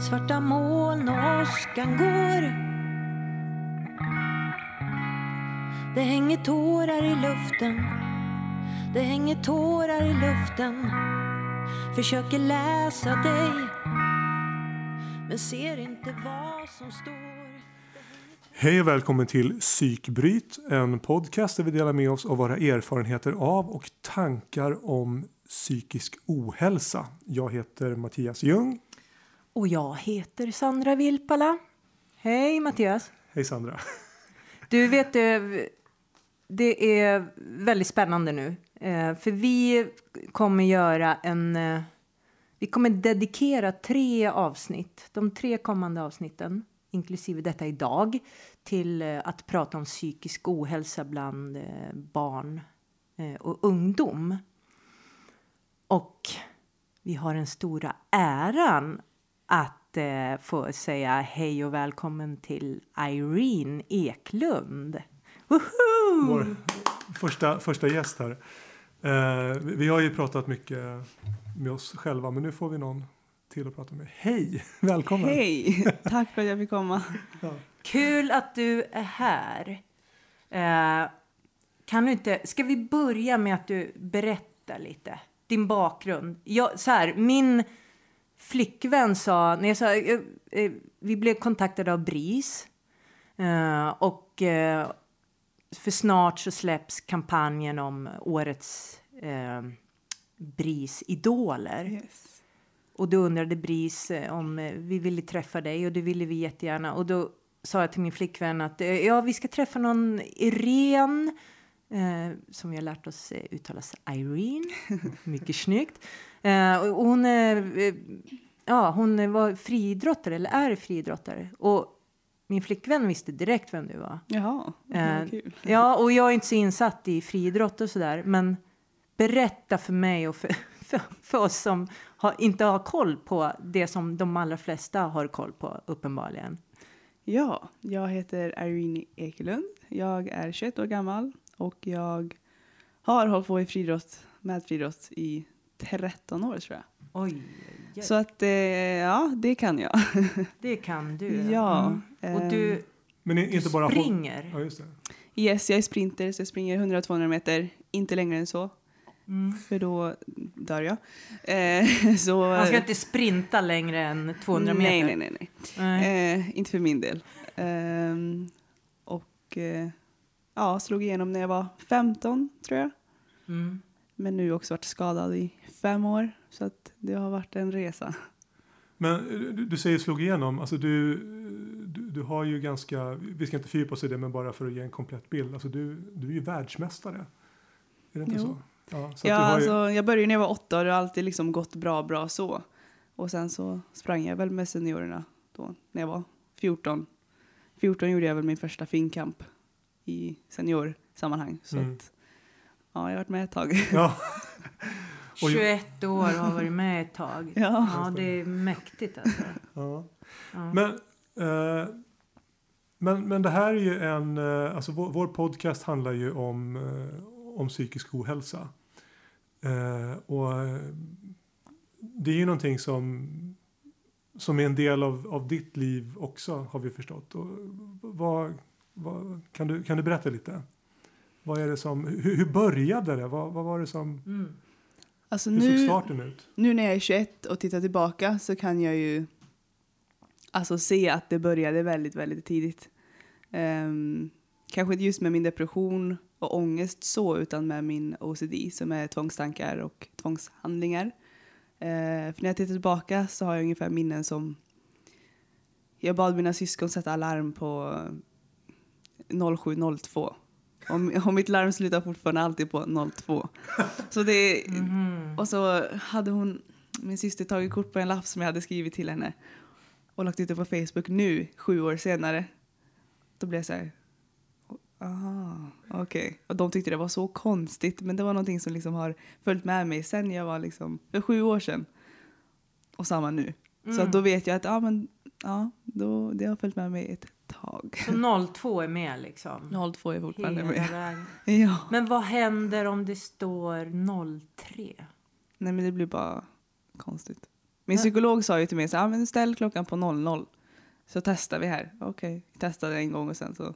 Svarta moln och åskan går Det hänger tårar i luften Det hänger tårar i luften Försöker läsa dig Men ser inte vad som står Hej och välkommen till Psykbryt, en podcast där vi delar med oss av våra erfarenheter av och tankar om psykisk ohälsa. Jag heter Mattias Ljung. Och jag heter Sandra Vilpala. Hej Mattias! Hej Sandra! Du vet, det, det är väldigt spännande nu. Eh, för vi kommer göra en... eh, Vi kommer dedikera tre avsnitt, de tre kommande avsnitten, inklusive detta idag, till eh, att prata om psykisk ohälsa bland eh, barn eh, och ungdom. Och vi har den stora äran att eh, få säga hej och välkommen till Irene Eklund. Woho! Vår första, första gäst här. Eh, vi- har ju pratat mycket med oss själva men nu får vi någon till att prata med. Hej! Välkommen! Hej! Tack för att jag fick komma. Kul att du är här. Eh, kan du inte, ska vi börja med att du berättar lite? Din bakgrund. Jag, så här, min flickvän sa, när jag sa, eh, eh, vi blev kontaktade av BRIS. Eh, och för snart så släpps kampanjen om årets eh, BRIS-idoler. Yes. Och då undrade BRIS om vi ville träffa dig och det ville vi jättegärna. Och då sa jag till min flickvän att ja, vi ska träffa någon Irene, eh, som vi har lärt oss eh, uttalas Irene, mycket snyggt. Eh, och hon, eh, ja, hon var friidrottare, eller är friidrottare. Och min flickvän visste direkt vem du var. Jaha, Eh, kul. Ja, och jag är inte så insatt i friidrott och sådär, men berätta för mig och för, för, för oss som har, inte har koll på det som de allra flesta har koll på, uppenbarligen. Ja, jag heter Irene Ekelund. Jag är 21 år gammal och jag har hållit på i friidrott, med friidrott i 13 år tror jag. Oj, oj, Så att, eh, ja, det kan jag. det kan du. ja. Mm. Och ehm, du, Men du inte bara... springer. Ja, just det. Yes, jag är sprinter så jag springer 100-200 meter, inte längre än så. Mm. För då dör jag. Eh, så, Man ska inte sprinta längre än 200 meter. Nej, nej, nej. nej. nej. Eh, inte för min del. Ehm, och eh, ja, slog igenom när jag var 15 tror jag. Mm. Men nu också varit skadad i fem år. Så att det har varit en resa. Men eh, du, du säger slog igenom, alltså du, du, du har ju ganska, vi ska inte fördjupa oss i det men bara för att ge en komplett bild, alltså du, du är ju världsmästare. Är det inte Jo. så? Ja, så Ja, att du har ju, alltså, jag började när jag var åtta och det har alltid liksom gått bra, bra så. Och sen så sprang jag väl med seniorerna då när jag var 14. 14 gjorde jag väl min första finkamp i seniorsammanhang. Så Mm. att ja, jag har varit med ett tag. ja. Och ju- 21 år har varit med ett tag. ja. Ja, det är mäktigt alltså. ja. Ja. Men, eh, men, men det här är ju en, eh, alltså vår, vår podcast handlar ju om, eh, om psykisk ohälsa. Eh, och eh, det är ju någonting som, som är en del av, av ditt liv också har vi förstått. Och vad, vad, kan, du, kan du berätta lite? Vad är det som, hur, hur började det? Vad, vad var det som, Mm. Alltså hur såg nu, starten ut? nu när jag är 21 och tittar tillbaka så kan jag ju alltså se att det började väldigt, väldigt tidigt. Ehm, kanske inte just med min depression och ångest så, utan med min OCD som är tvångstankar och tvångshandlingar. Eh, för när jag tittar tillbaka så har jag ungefär minnen som jag bad mina syskon sätta alarm på 0702. Och, och mitt larm slutar fortfarande alltid på 02. Så det, Mhm. och så hade hon, min syster tagit kort på en lapp som jag hade skrivit till henne och lagt ut det på Facebook nu, sju år senare. Då blev jag så här, aha, okej. Och de tyckte det var så konstigt, men det var någonting som liksom har följt med mig sen jag var liksom, för sju år sedan. Och samma nu. Så Mm. att då vet jag att, ja men, ja, då, det har följt med mig ett tag. Så 02 är med liksom? 02 är fortfarande Hela med. vägen. Ja. Men vad händer om det står 03? Nej men det blir bara konstigt. Min psykolog sa ju till mig så ah, men ställ klockan på 00. Så testar vi här. Okej, testade en gång och sen så.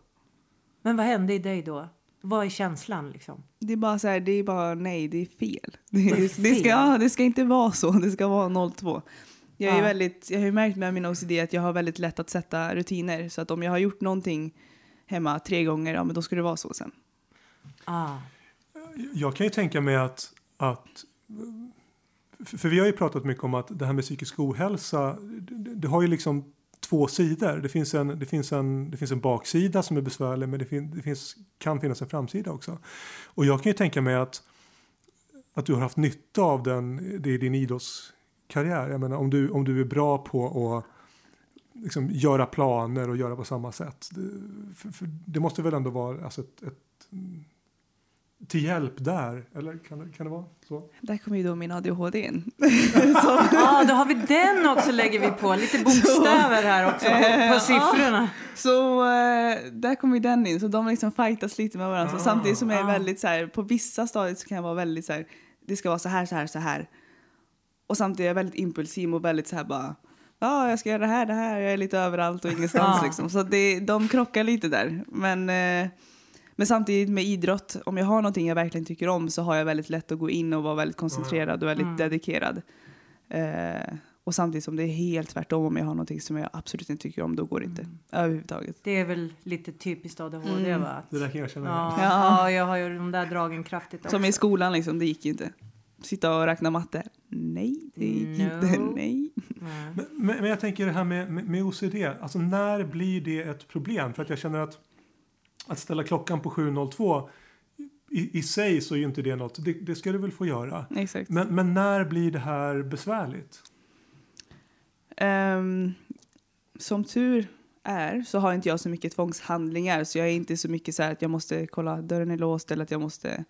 Men vad hände i dig då? Vad är känslan liksom? Det är bara så här, det är bara nej, det är fel. Det, är det, fel. ska, ja, det ska inte vara så, det ska vara 02. Jag, är Ja. väldigt, jag har ju märkt med min OCD att jag har väldigt lätt att sätta rutiner. Så att om jag har gjort någonting hemma tre gånger, ja men då ska det vara så sen. Ah. Jag kan ju tänka mig att, att för vi har ju pratat mycket om att det här med psykisk ohälsa, det, det har ju liksom två sidor. Det finns, en, det, finns en, det finns en baksida som är besvärlig men det, fin, det finns, kan finnas en framsida också. Och jag kan ju tänka mig att, att du har haft nytta av den, det i din idrottskarriär. Jag menar, om, du, om du är bra på att liksom göra planer och göra på samma sätt. Det, för, för det måste väl ändå vara alltså ett, ett till hjälp där, eller kan det, kan det vara så? Där kommer ju då min ADHD in. Ja, då har vi den också lägger vi på. Lite bokstäver här också på, på siffrorna. Så eh, där kommer ju den in, så de liksom fightas lite med varandra. Så Ah. samtidigt som jag är Ah. väldigt så här, på vissa stadier så kan jag vara väldigt så här, det ska vara så här, så här, så här. Och samtidigt är jag väldigt impulsiv och väldigt så här bara, ja jag ska göra det här, det här, jag är lite överallt och ingenstans liksom. Så det, de krockar lite där. Men, eh, men samtidigt med idrott, om jag har någonting jag verkligen tycker om så har jag väldigt lätt att gå in och vara väldigt koncentrerad och väldigt Mm. dedikerad. Eh, och samtidigt som det är helt tvärtom om jag har någonting som jag absolut inte tycker om, då går det inte Mm. överhuvudtaget. Det är väl lite typiskt ADHD Mm. va? Att- Det där kan jag känna Ja. ja, jag har ju de där dragen kraftigt också. Som i skolan liksom, det gick ju inte. Sitta och räkna matte. Nej, det gick inte. No. Nej. Nej. Men, men, men jag tänker det här med, med, med OCD, alltså när blir det ett problem? För att jag känner att att ställa klockan på 7.02 i, i sig så är ju inte det något, det, det ska du väl få göra. Exakt. Men, men när blir det här besvärligt? Ehm, som tur är så har inte jag så mycket tvångshandlingar så jag är inte så mycket så här att jag måste kolla dörren är låst eller att jag måste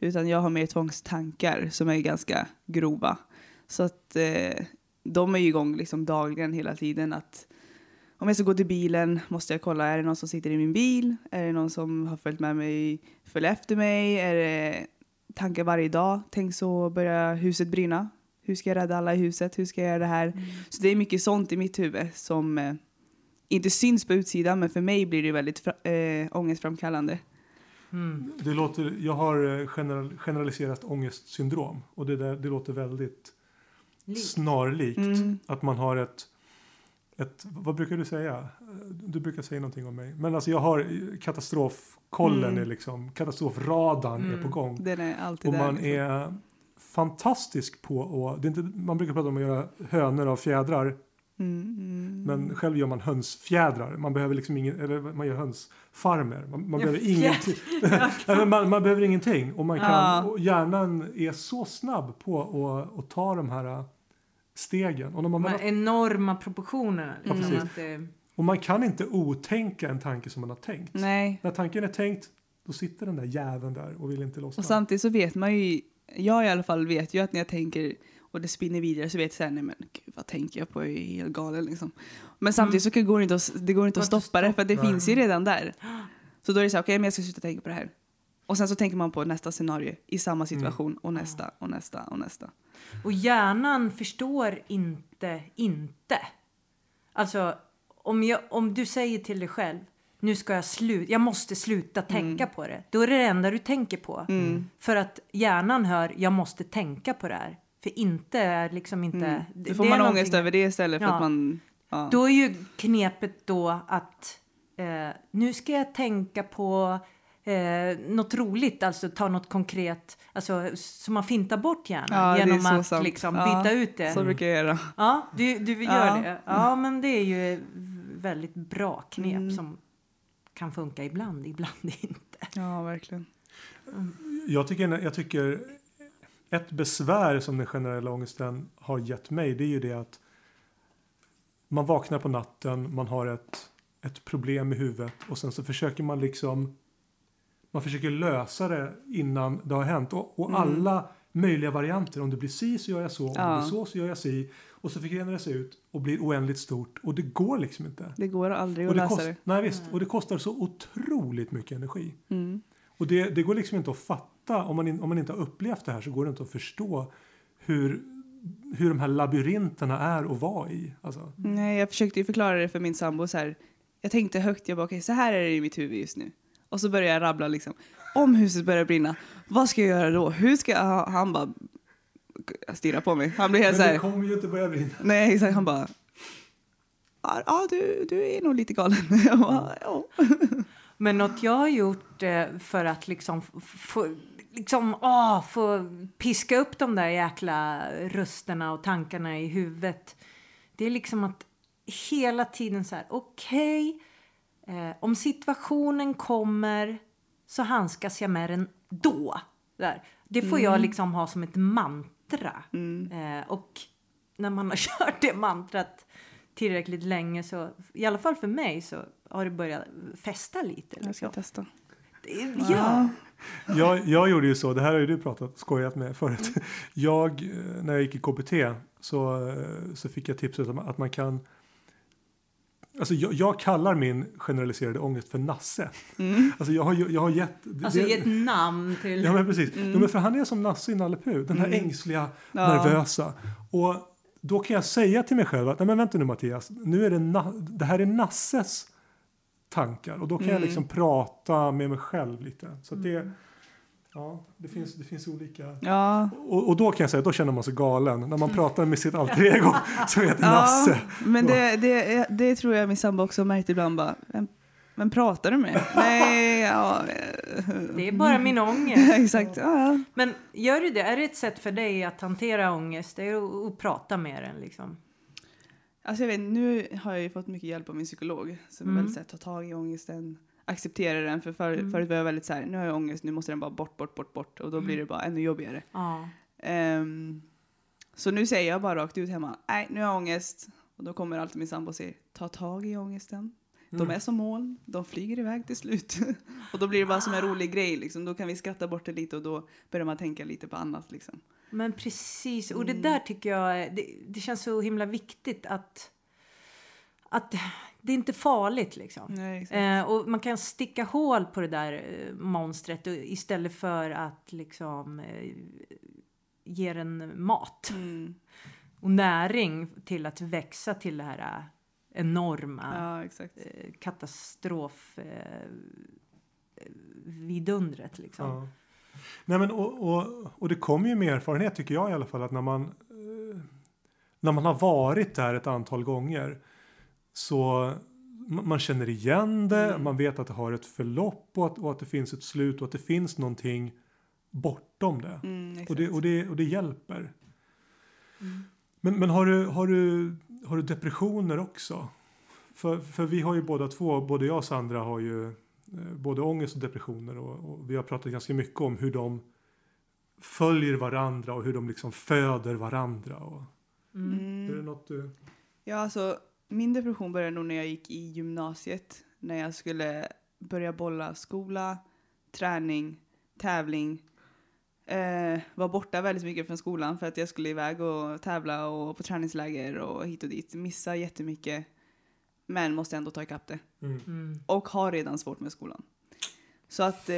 utan jag har mer tvångstankar som är ganska grova. Så att eh, de är ju igång liksom dagligen hela tiden att om jag ska gå till bilen måste jag kolla, är det någon som sitter i min bil? Är det någon som har följt med mig, följer efter mig? Är det tankar varje dag? Tänk så börjar huset brinna. Hur ska jag rädda alla i huset? Hur ska jag göra det här? Så det är mycket sånt i mitt huvud som eh, inte syns på utsidan men för mig blir det väldigt eh, ångestframkallande. Mm. Det låter, jag har eh, general, generaliserat ångestsyndrom och det, där, det låter väldigt Likt. snarlikt. Mm. Att man har ett, ett, vad brukar du säga? Du brukar säga någonting om mig. Men alltså jag har katastrofkollen Mm. är liksom, katastrofradarn är Mm. på gång. Den är alltid Och där. man liksom. är fantastisk på att, det är inte, man brukar prata om att göra hönor av fjädrar. Mm, mm. Men själv gör man hönsfjädrar. Man behöver liksom ingen, eller man gör hönsfarmer. Man, man Ja, behöver ingenting. Man, man behöver ingenting. Och man kan, Ja. och hjärnan är så snabb på att, ta de här stegen. Och, när man, De här enorma proportionerna. Ja, Liksom, att det, och man kan inte otänka en tanke som man har tänkt. Nej. När tanken är tänkt, då sitter den där jäveln där och vill inte lossna. Och samtidigt så vet man ju, jag i alla fall vet ju att när jag tänker och det spinner vidare så vet jag såhär, nej men gud vad tänker jag på, jag är helt galen liksom. Men samtidigt så går det inte att, det går inte att stoppa det för det finns ju redan där. Så då är det såhär, okej men jag ska sluta tänka på det här. Och sen så tänker man på nästa scenario i samma situation och nästa och nästa och nästa. Och hjärnan förstår inte inte. Alltså, om, jag, om du säger till dig själv, nu ska jag sluta, jag måste sluta tänka på det. Då är det det enda du tänker på. Mm. För att hjärnan hör, jag måste tänka på det här. För inte är liksom inte... Mm. det- Då får man ångest över det istället för Ja. att man... Ja. Då är ju knepet då att eh, nu ska jag tänka på eh, något roligt, alltså ta något konkret, alltså så man fintar bort hjärnan Ja, genom att sant. liksom Ja, byta ut det. Så brukar jag göra. Ja, du, du gör Ja. det. Ja, men det är ju väldigt bra knep Mm. som kan funka ibland, ibland inte. Ja, verkligen. Jag tycker, jag tycker ett besvär som den generella ångesten har gett mig det är ju det att man vaknar på natten, man har ett, ett problem i huvudet och sen så försöker man liksom man försöker lösa det innan det har hänt och, och Mm. alla möjliga varianter. Om det blir si så gör jag så, om det blir så så gör jag si och så förgrenar det sig ut och blir oändligt stort och det går liksom inte. Det går aldrig att det, lösa det. nej, visst, och det kostar så otroligt mycket energi. Mm. Och det, det går liksom inte att fatta, om man, in, om man inte har upplevt det här så går det inte att förstå hur hur de här labyrinterna är att vara i. Alltså, Nej, jag försökte ju förklara det för min sambo så här. Jag tänkte högt, jag bara okej, så här är det i mitt huvud just nu. Och så började jag rabbla liksom. Om huset börjar brinna, vad ska jag göra då? Hur ska jag? Han bara stirrar på mig. Han blir helt så men det här. kommer ju inte börja brinna. Nej, exakt. Han bara. Ja, ja, du, du är nog lite galen. Jag bara, ja. Men något jag har gjort eh, för att liksom få, liksom, åh, få piska upp de där jäkla rösterna och tankarna i huvudet. Det är liksom att hela tiden så här, okej, eh, om situationen kommer så handskas jag med den då. Där. Det får jag liksom ha som ett mantra. Eh, och när man har kört det mantrat tillräckligt länge så, i alla fall för mig, så har det börjat fästa lite. Jag ska Liksom. testa. Det- Ja. Jag, jag gjorde ju så, det här har ju du pratat, skojat med förut. Jag, eh, när jag gick i KBT så, eh, så fick jag tipset om att man kan Alltså jag, jag kallar min generaliserade ångest för Nasse. Alltså jag har, jag har gett... Alltså det- ge ett namn till... Ja men precis. Ja, men för han är som Nasse i Nalle den här ängsliga, Ja. nervösa. Och då kan jag säga till mig själv att nej men vänta nu Mattias, nu är det, na- det här är Nasses tankar och då kan jag liksom prata med mig själv lite. Så att det, ja, det finns, det finns olika. Ja, Och, och då kan jag säga, då känner man sig galen när man pratar med sitt alter ego som heter ja Nasse. men det, det, det tror jag min sambo också har märkt ibland. Bara, vem, vem pratar du med? Nej, ja. Det är bara min ångest. Exakt. Ja, ja. Men gör du det? Är det ett sätt för dig att hantera ångest? Det är att, att prata med den liksom? Alltså jag vet, nu har jag ju fått mycket hjälp av min psykolog som Mm. är väldigt så här, ta tag i ångesten, acceptera den. För för, Mm. förut var jag väldigt så här, nu har jag ångest, nu måste den bara bort, bort, bort, bort. Och då blir det bara ännu jobbigare. Ja. Ehm, så nu säger jag bara rakt ut hemma, nej nu har jag ångest. Och då kommer alltid min sambo och säger, ta tag i ångesten. De är som moln, de flyger iväg till slut. och då blir det bara som en rolig grej liksom. Då kan vi skratta bort det lite och då börjar man tänka lite på annat liksom. Men precis, och det Mm. där tycker jag det, det känns så himla viktigt att, att det är inte farligt liksom. Nej. Eh, och man kan sticka hål på det där eh, monstret och, istället för att liksom eh, ge den mat Mm. och näring till att växa till det här eh, enorma Ja, exakt. eh, katastrof eh, vidundret liksom. Ja. Nej, men, och, och, och det kommer ju med erfarenhet tycker jag i alla fall att när man eh, när man har varit där ett antal gånger så man känner igen det, Mm. man vet att det har ett förlopp och att, och att det finns ett slut och att det finns någonting bortom det. Mm. Och det, och det, och det hjälper. Mm. Men, men har, du, har, du, har du depressioner också? För, för vi har ju båda två, både jag och Sandra har ju både ångest och depressioner och, och vi har pratat ganska mycket om hur de följer varandra och hur de liksom föder varandra. Och, Mm. Är det något du... Ja, alltså min depression började nog när jag gick i gymnasiet. När jag skulle börja bolla skola, träning, tävling. Eh, var borta väldigt mycket från skolan för att jag skulle iväg och tävla och på träningsläger och hit och dit. Missa jättemycket. Men måste ändå ta ikapp det. Mm. Mm. Och har redan svårt med skolan. Så att eh,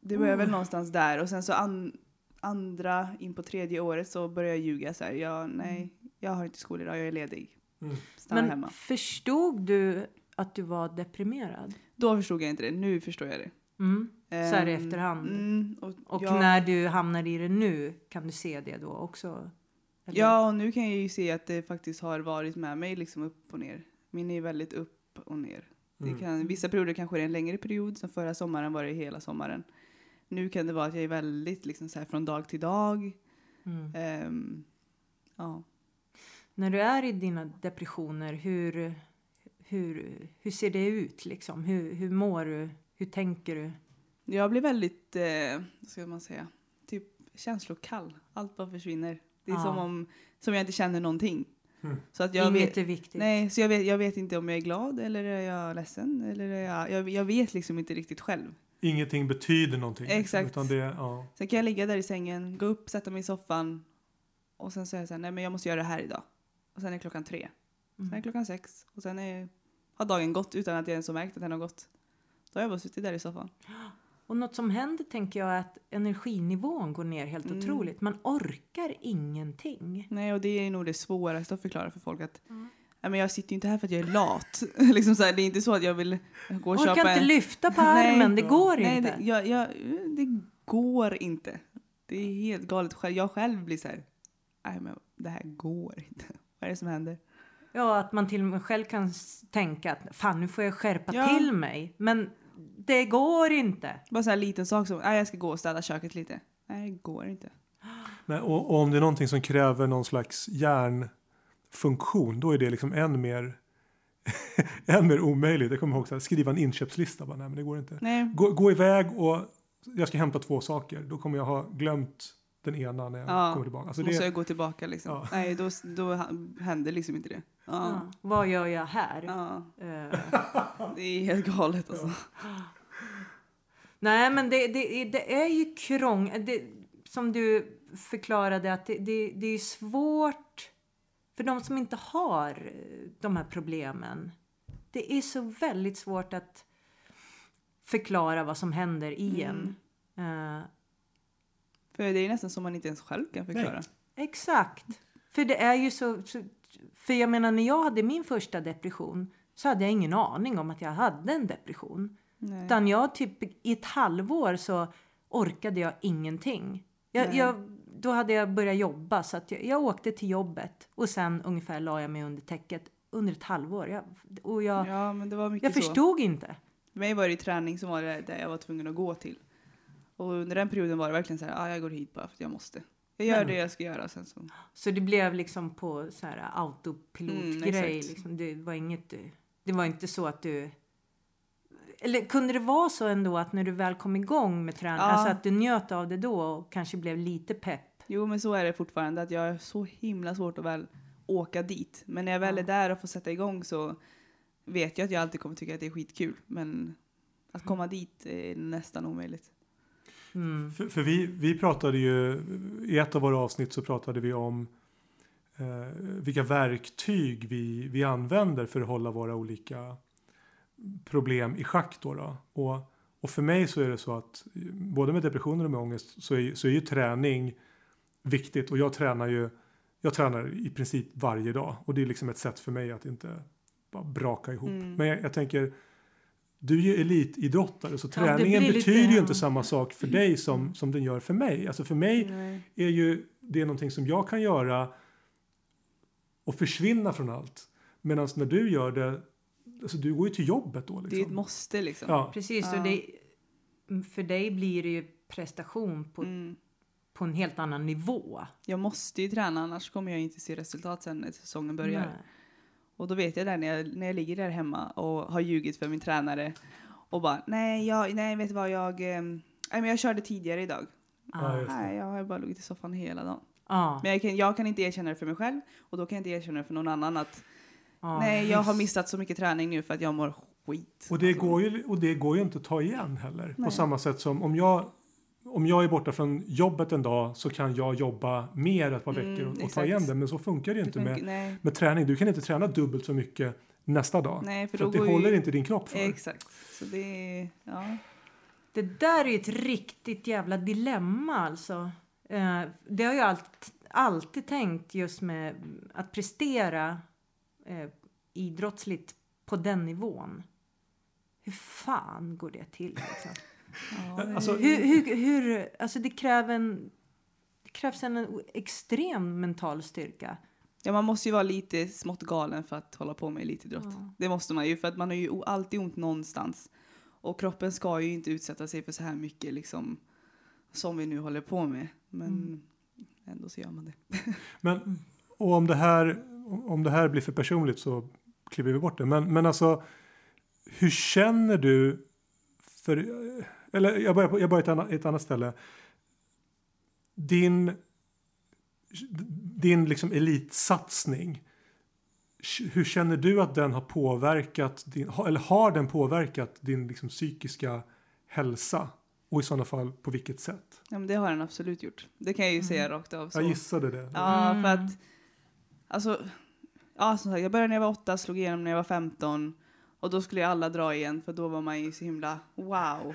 det börjar väl någonstans där. Och sen så an, andra, in på tredje året så börjar jag ljuga så här. Jag, nej, jag har inte skola idag, jag är ledig. Mm. Stanna Men hemma. förstod du att du var deprimerad? Då förstod jag inte det, nu förstår jag det. Mm. Så här i Ehm, efterhand. Mm, och Och ja, när du hamnar i det nu, kan du se det då också? Eller? Ja, och nu kan jag ju se att det faktiskt har varit med mig liksom upp och ner. Min är väldigt upp och ner. Mm. Det kan, vissa perioder kanske det är en längre period, som förra sommaren var det hela sommaren. Nu kan det vara att jag är väldigt liksom så här från dag till dag. Mm. Ehm, ja. När du är i dina depressioner, hur, hur, hur ser det ut? Liksom? Hur, hur mår du? Hur tänker du? Jag blir väldigt, eh, vad ska man säga, typ känslokall. Allt bara försvinner. Det är Ja. som om som jag inte känner någonting. Mm. Så att jag Inget vet, är viktigt. nej, så jag vet, jag vet inte om jag är glad eller är jag ledsen. Eller är jag, jag, jag vet liksom inte riktigt själv. Ingenting betyder någonting. liksom, Exakt. Utan det, ja. Sen kan jag ligga där i sängen, gå upp, sätta mig i soffan och sen säga så här, nej men jag måste göra det här idag. Och sen är klockan tre. Sen är Mm. klockan sex. Och sen är, har dagen gått utan att jag ens har märkt att den har gått. Då har jag bara suttit där i soffan. Och något som händer tänker jag är att energinivån går ner helt Mm. otroligt. Man orkar ingenting. Nej, och det är nog det svåraste att förklara för folk att Mm. Nej, men jag sitter ju inte här för att jag är lat. liksom så här, det är inte så att jag vill gå och Orkar köpa inte en... lyfta på armen, det går Nej, inte. det, jag, jag, det går inte. Det är helt galet. Jag själv blir så här, nej men det här går inte. Vad är det som händer? Ja, att man till och med själv kan tänka att fan nu får jag skärpa Ja. till mig. Men det går inte. Bara så här liten sak som, nej jag ska gå och städa köket lite. Nej, det går inte. Nej, och, och om det är någonting som kräver någon slags hjärnfunktion då är det liksom än mer, än mer omöjligt. Jag kommer ihåg här, skriva en inköpslista. Bara, nej, men det går inte. Nej, Gå, gå iväg och jag ska hämta två saker. Då kommer jag ha glömt den ena när jag Ja. kommer tillbaka. Alltså måste det, jag gå tillbaka liksom. Ja. Nej, då, då händer liksom inte det. Ja. Vad gör jag här? Eh, Det är helt galet alltså. nej, men det, det, det är ju krång... Det, som du förklarade att det, det, det är svårt för de som inte har eh, de här problemen. Det är så väldigt svårt att förklara vad som händer i en. Eh, För det är nästan som man inte ens själv kan förklara. Exakt. För det är ju så, så... För jag menar, när jag hade min första depression så hade jag ingen aning om att jag hade en depression. Nej. Utan jag typ i ett halvår så orkade jag ingenting. Jag, jag, då hade jag börjat jobba så att jag, jag åkte till jobbet och sen ungefär la jag mig under täcket under ett halvår. Jag, och jag, Ja, men det var mycket jag så. förstod inte. För mig var det i träning som var det där jag var tvungen att gå till. Och under den perioden var det verkligen så här, ah, jag går hit bara för att jag måste. Jag gör Men- det jag ska göra sen så. Så det blev liksom på så här autopilotgrej. Mm, liksom. Det var inget... Det var inte så att du... Eller kunde det vara så ändå att när du väl kom igång med träning, Ja. alltså att du njöt av det då och kanske blev lite pepp? Jo, men så är det fortfarande att jag har så himla svårt att väl åka dit. Men när jag väl är där och får sätta igång så vet jag att jag alltid kommer tycka att det är skitkul. Men att komma dit är nästan omöjligt. Mm. för för vi, vi pratade ju, i ett av våra avsnitt så pratade vi om eh, vilka verktyg vi, vi använder för att hålla våra olika problem i schack. Då, då. Och, och för mig så är det så att både med depressioner och med ångest så är, så är ju träning viktigt och jag tränar ju jag tränar i princip varje dag och det är liksom ett sätt för mig att inte bara braka ihop. Mm. Men jag, jag tänker du är ju elitidrottare så Ja, träningen lite- betyder ju ja. inte samma sak för dig som, som den gör för mig. Alltså för mig Nej. är ju det någonting som jag kan göra och försvinna från allt. Medan när du gör det, alltså du går ju till jobbet då. Det är Liksom. ett måste liksom. ja. Precis, Ja. och det, för dig blir det ju prestation på, Mm. på en helt annan nivå. Jag måste ju träna annars kommer jag inte se resultat sen när säsongen börjar. Nej. Och då vet jag där när jag, när jag ligger där hemma och har ljugit för min tränare och bara nej, jag, nej vet du vad jag, ehm, nej men jag körde tidigare idag. Det. Nej, jag har bara legat i soffan hela dagen. Ja, Men jag kan, jag kan inte erkänna det för mig själv och då kan jag inte erkänna det för någon annan att ja, nej, jag har missat så mycket träning nu för att jag mår skit. Och, det Alltså, går ju, och det går ju inte att ta igen heller. På Nej. samma sätt som om jag, om jag är borta från jobbet en dag så kan jag jobba mer ett par Mm, veckor och, och ta igen det. Men så funkar det ju det inte funkar- med, med träning. Du kan inte träna dubbelt så mycket nästa dag. nej, för, för det håller ju, inte din kropp för. Exakt. Så det ja. Det där är ju ett riktigt jävla dilemma alltså. Eh, det har jag allt, alltid tänkt just med att prestera eh, idrottsligt på den nivån. Hur fan går det till? Liksom? Ja Alltså, hur, hur, hur, alltså det, kräver en, det krävs en extrem mental styrka. Ja, man måste ju vara lite smått galen för att hålla på med elitidrott. Ja. Det måste man ju, för att man har ju alltid ont någonstans. Och kroppen ska ju inte utsätta sig för så här mycket liksom, som vi nu håller på med. Men Mm. ändå så gör man det. Men och om det här om det här blir för personligt så klipper vi bort det. Men, men alltså hur känner du för eller jag börjar på jag börjar ett, annat, ett annat ställe. Din din liksom elitsatsning. Hur känner du att den har påverkat din, eller har den påverkat din liksom psykiska hälsa? Och i sådana fall på vilket sätt? Ja, men det har den absolut gjort. Det kan jag ju säga rakt av. Så. Jag gissade det. Ja, Mm. för att alltså, ja, som sagt, jag började när jag var åtta, slog igenom när jag var 15 och då skulle ju alla dra igen för då var man ju så himla wow.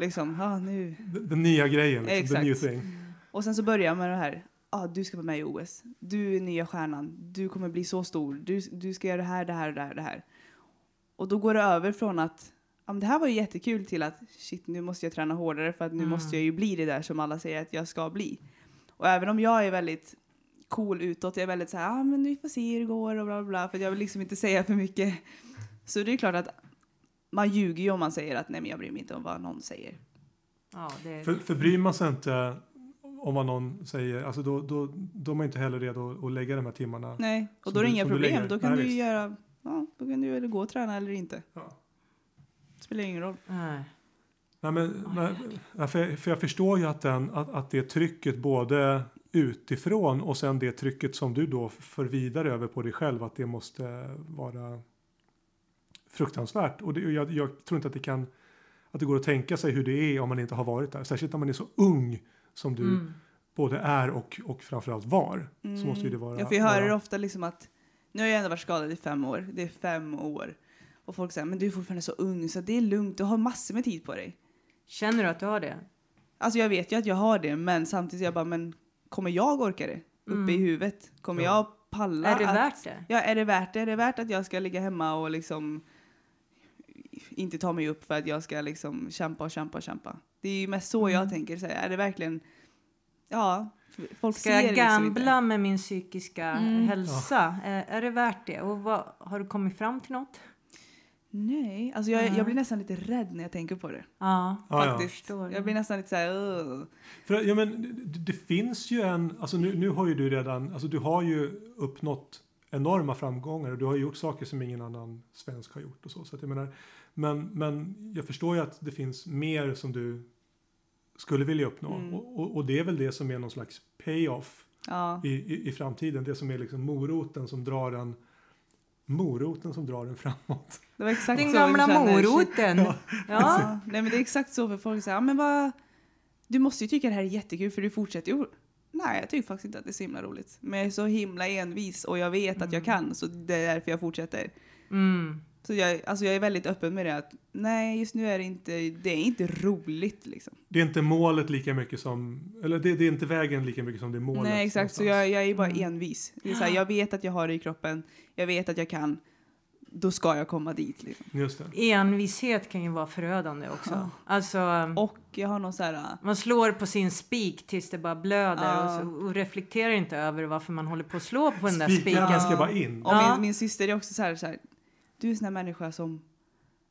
Liksom, ja, nu. Den, den nya grejen, liksom, the new thing. Och sen så börjar jag med det här. Ja, du ska vara med i OS. Du är nya stjärnan. Du kommer bli så stor. Du, du ska göra det här, det här, det här, det här. Och då går det över från att men det här var ju jättekul till att shit, nu måste jag träna hårdare för att nu Mm. måste jag ju bli det där som alla säger att jag ska bli. Och även om jag är väldigt cool utåt, jag är väldigt så här, ja men vi får se hur det går och bla bla bla, för jag vill liksom inte säga för mycket. Så det är klart att man ljuger ju om man säger att nej men jag bryr mig inte om vad någon säger. Ja, det, För, för bryr man sig inte om vad någon säger, alltså då, då, då är man inte heller redo att lägga de här timmarna. Nej, och då är det du- inga problem. Då kan Nej, du göra, ja, då kan du ju gå och träna eller inte. Ja. Spelar ingen roll. nej. Nej, men, för, för jag förstår ju att, den, att, att det trycket både utifrån och sen det trycket som du då för vidare över på dig själv att det måste vara fruktansvärt. Och det, jag, jag tror inte att det kan att det går att tänka sig hur det är om man inte har varit där. Särskilt när man är så ung som du Mm. både är och, och framförallt var. Så måste ju det vara. Mm. Ja, för jag hör vara- ofta liksom att nu har jag ändå varit skadad i fem år. Det är fem år. Och folk säger men du är fortfarande så ung så det är lugnt. Du har massor med tid på dig. Känner du att du har det? Alltså jag vet ju att jag har det men samtidigt jag bara men kommer jag orka det? Uppe i huvudet? Kommer Ja. jag palla? Mm. Är det att, värt det? Ja, är det värt det? Är det värt att jag ska ligga hemma och liksom inte ta mig upp för att jag ska liksom kämpa och kämpa och kämpa? Det är ju mest så jag tänker. Så är det verkligen... Ja, folk Ska ser jag liksom gambla inte. med min psykiska Mm. hälsa? Är, är det värt det? Och vad, har du kommit fram till något? Nej, alltså jag, Nej. jag blir nästan lite rädd när jag tänker på det. Ja, Ja, ja. Faktiskt. förstår Jag blir nästan lite så här... "Ugh." För, ja, men, det, det finns ju en, alltså nu, nu har ju du redan, alltså du har ju uppnått enorma framgångar och du har gjort saker som ingen annan svensk har gjort och så. så att jag menar, men, men jag förstår ju att det finns mer som du skulle vilja uppnå Mm. och, och, och det är väl det som är någon slags payoff Ja, i, i, i framtiden. Det som är liksom moroten som drar en moroten som drar en framåt. det var exakt Den så gamla moroten. Ja. Ja, nej men det är exakt så för folk säger, men vad, du måste ju tycka det här är jättekul för du fortsätter ju. Nej, jag tycker faktiskt inte att det är så himla roligt. Men jag är så himla envis och jag vet att jag kan så det är därför jag fortsätter. Mm. Så jag, alltså jag är väldigt öppen med det att nej, just nu är det inte, det är inte roligt liksom. Det är inte målet lika mycket som, eller det, det är inte vägen lika mycket som det är målet. nej, exakt. Så någonstans. jag, jag är bara Mm. envis. Det är så här, jag vet att jag har det i kroppen, jag vet att jag kan, då ska jag komma dit liksom. Just det. Envishet kan ju vara förödande också. Ja. Alltså, Och jag har någon så här, man slår på sin spik tills det bara blöder Ja. och, så, och reflekterar inte över varfma man håller på att slå på den där Spikarna spiken. ska bara in. Och Ja. min, min syster är också så här, så här, du är en sån här människa som,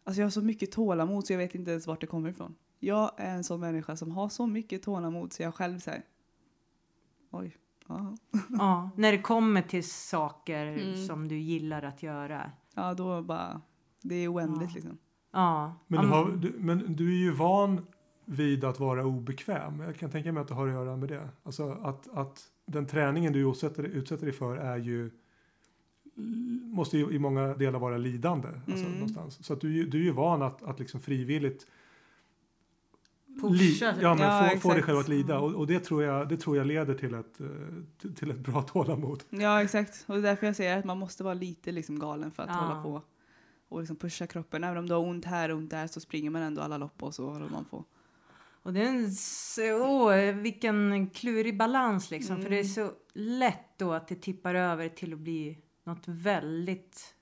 alltså jag har så mycket tålamod så jag vet inte ens vart det kommer ifrån. Jag är en sån människa som har så mycket tålamod så jag själv säger, oj, ja. Ja, när det kommer till saker Mm. som du gillar att göra. ja, då bara, det är oändligt Ja. liksom. Ja. Men, du har, du, men du är ju van vid att vara obekväm. Jag kan tänka mig att det har att göra med det. Alltså att, att den träningen du utsätter, utsätter dig för är ju måste ju i många delar vara lidande. Alltså, Mm. någonstans. Så att du, är ju- du är ju van att, att liksom frivilligt Pusha. ja, men Ja, få, få dig själv att lida. Och, och det, tror jag, det tror jag leder till ett, eh, till, ett bra tålamod. Ja, exakt. Och det är därför jag säger att man måste vara lite liksom galen för att Ja. hålla på och liksom pusha kroppen. Även om du har ont här och ont där så springer man ändå alla lopp och så håller man på. Och det är en, s- åh, vilken klurig balans liksom. För Mm. det är så lätt då att det tippar över till att bli något väldigt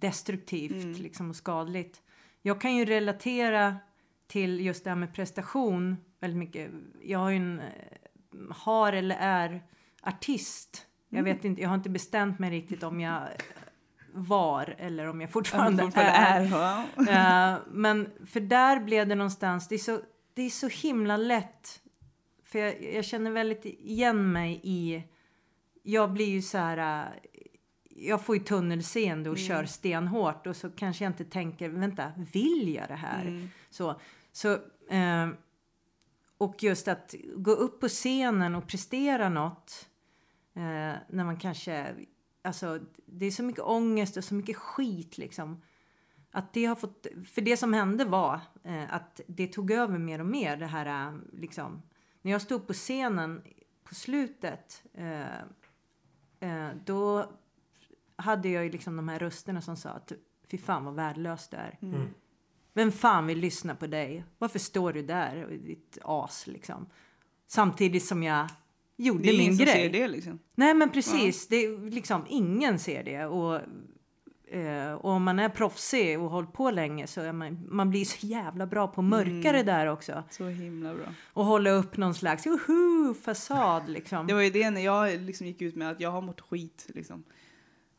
destruktivt Mm. liksom, och skadligt. Jag kan ju relatera till just det här med prestation väldigt mycket. Jag har ju en, eh, har eller är artist. Jag Mm. vet inte, jag har inte bestämt mig riktigt om jag var eller om jag fortfarande, fortfarande är. är. Eh, men för där blev det någonstans, det är så, det är så himla lätt. För jag, jag känner väldigt igen mig i, jag blir ju så här, eh, jag får ju tunnelseende och Mm. kör stenhårt och så kanske jag inte tänker, vänta, vill jag det här? Mm. Så, så, eh, och just att gå upp på scenen och prestera något eh, när man kanske, alltså det är så mycket ångest och så mycket skit liksom. Att det har fått, för det som hände var eh, att det tog över mer och mer det här eh, liksom. När jag stod på scenen på slutet eh, eh, då hade jag ju liksom de här rösterna som sa att fy fan vad värdelös du är. Mm. Vem fan vill lyssna på dig? Varför står du där, ditt as liksom? Samtidigt som jag gjorde Det är min ingen som grej. ser det liksom. Nej men precis, det är liksom ingen ser det. Och, eh, och om man är proffsig och hållit på länge så är man, man blir så jävla bra på att mörka Mm. det där också. Så himla bra. Och hålla upp någon slags uhu, fasad liksom. Det var ju det när jag liksom gick ut med att jag har mått skit. Liksom.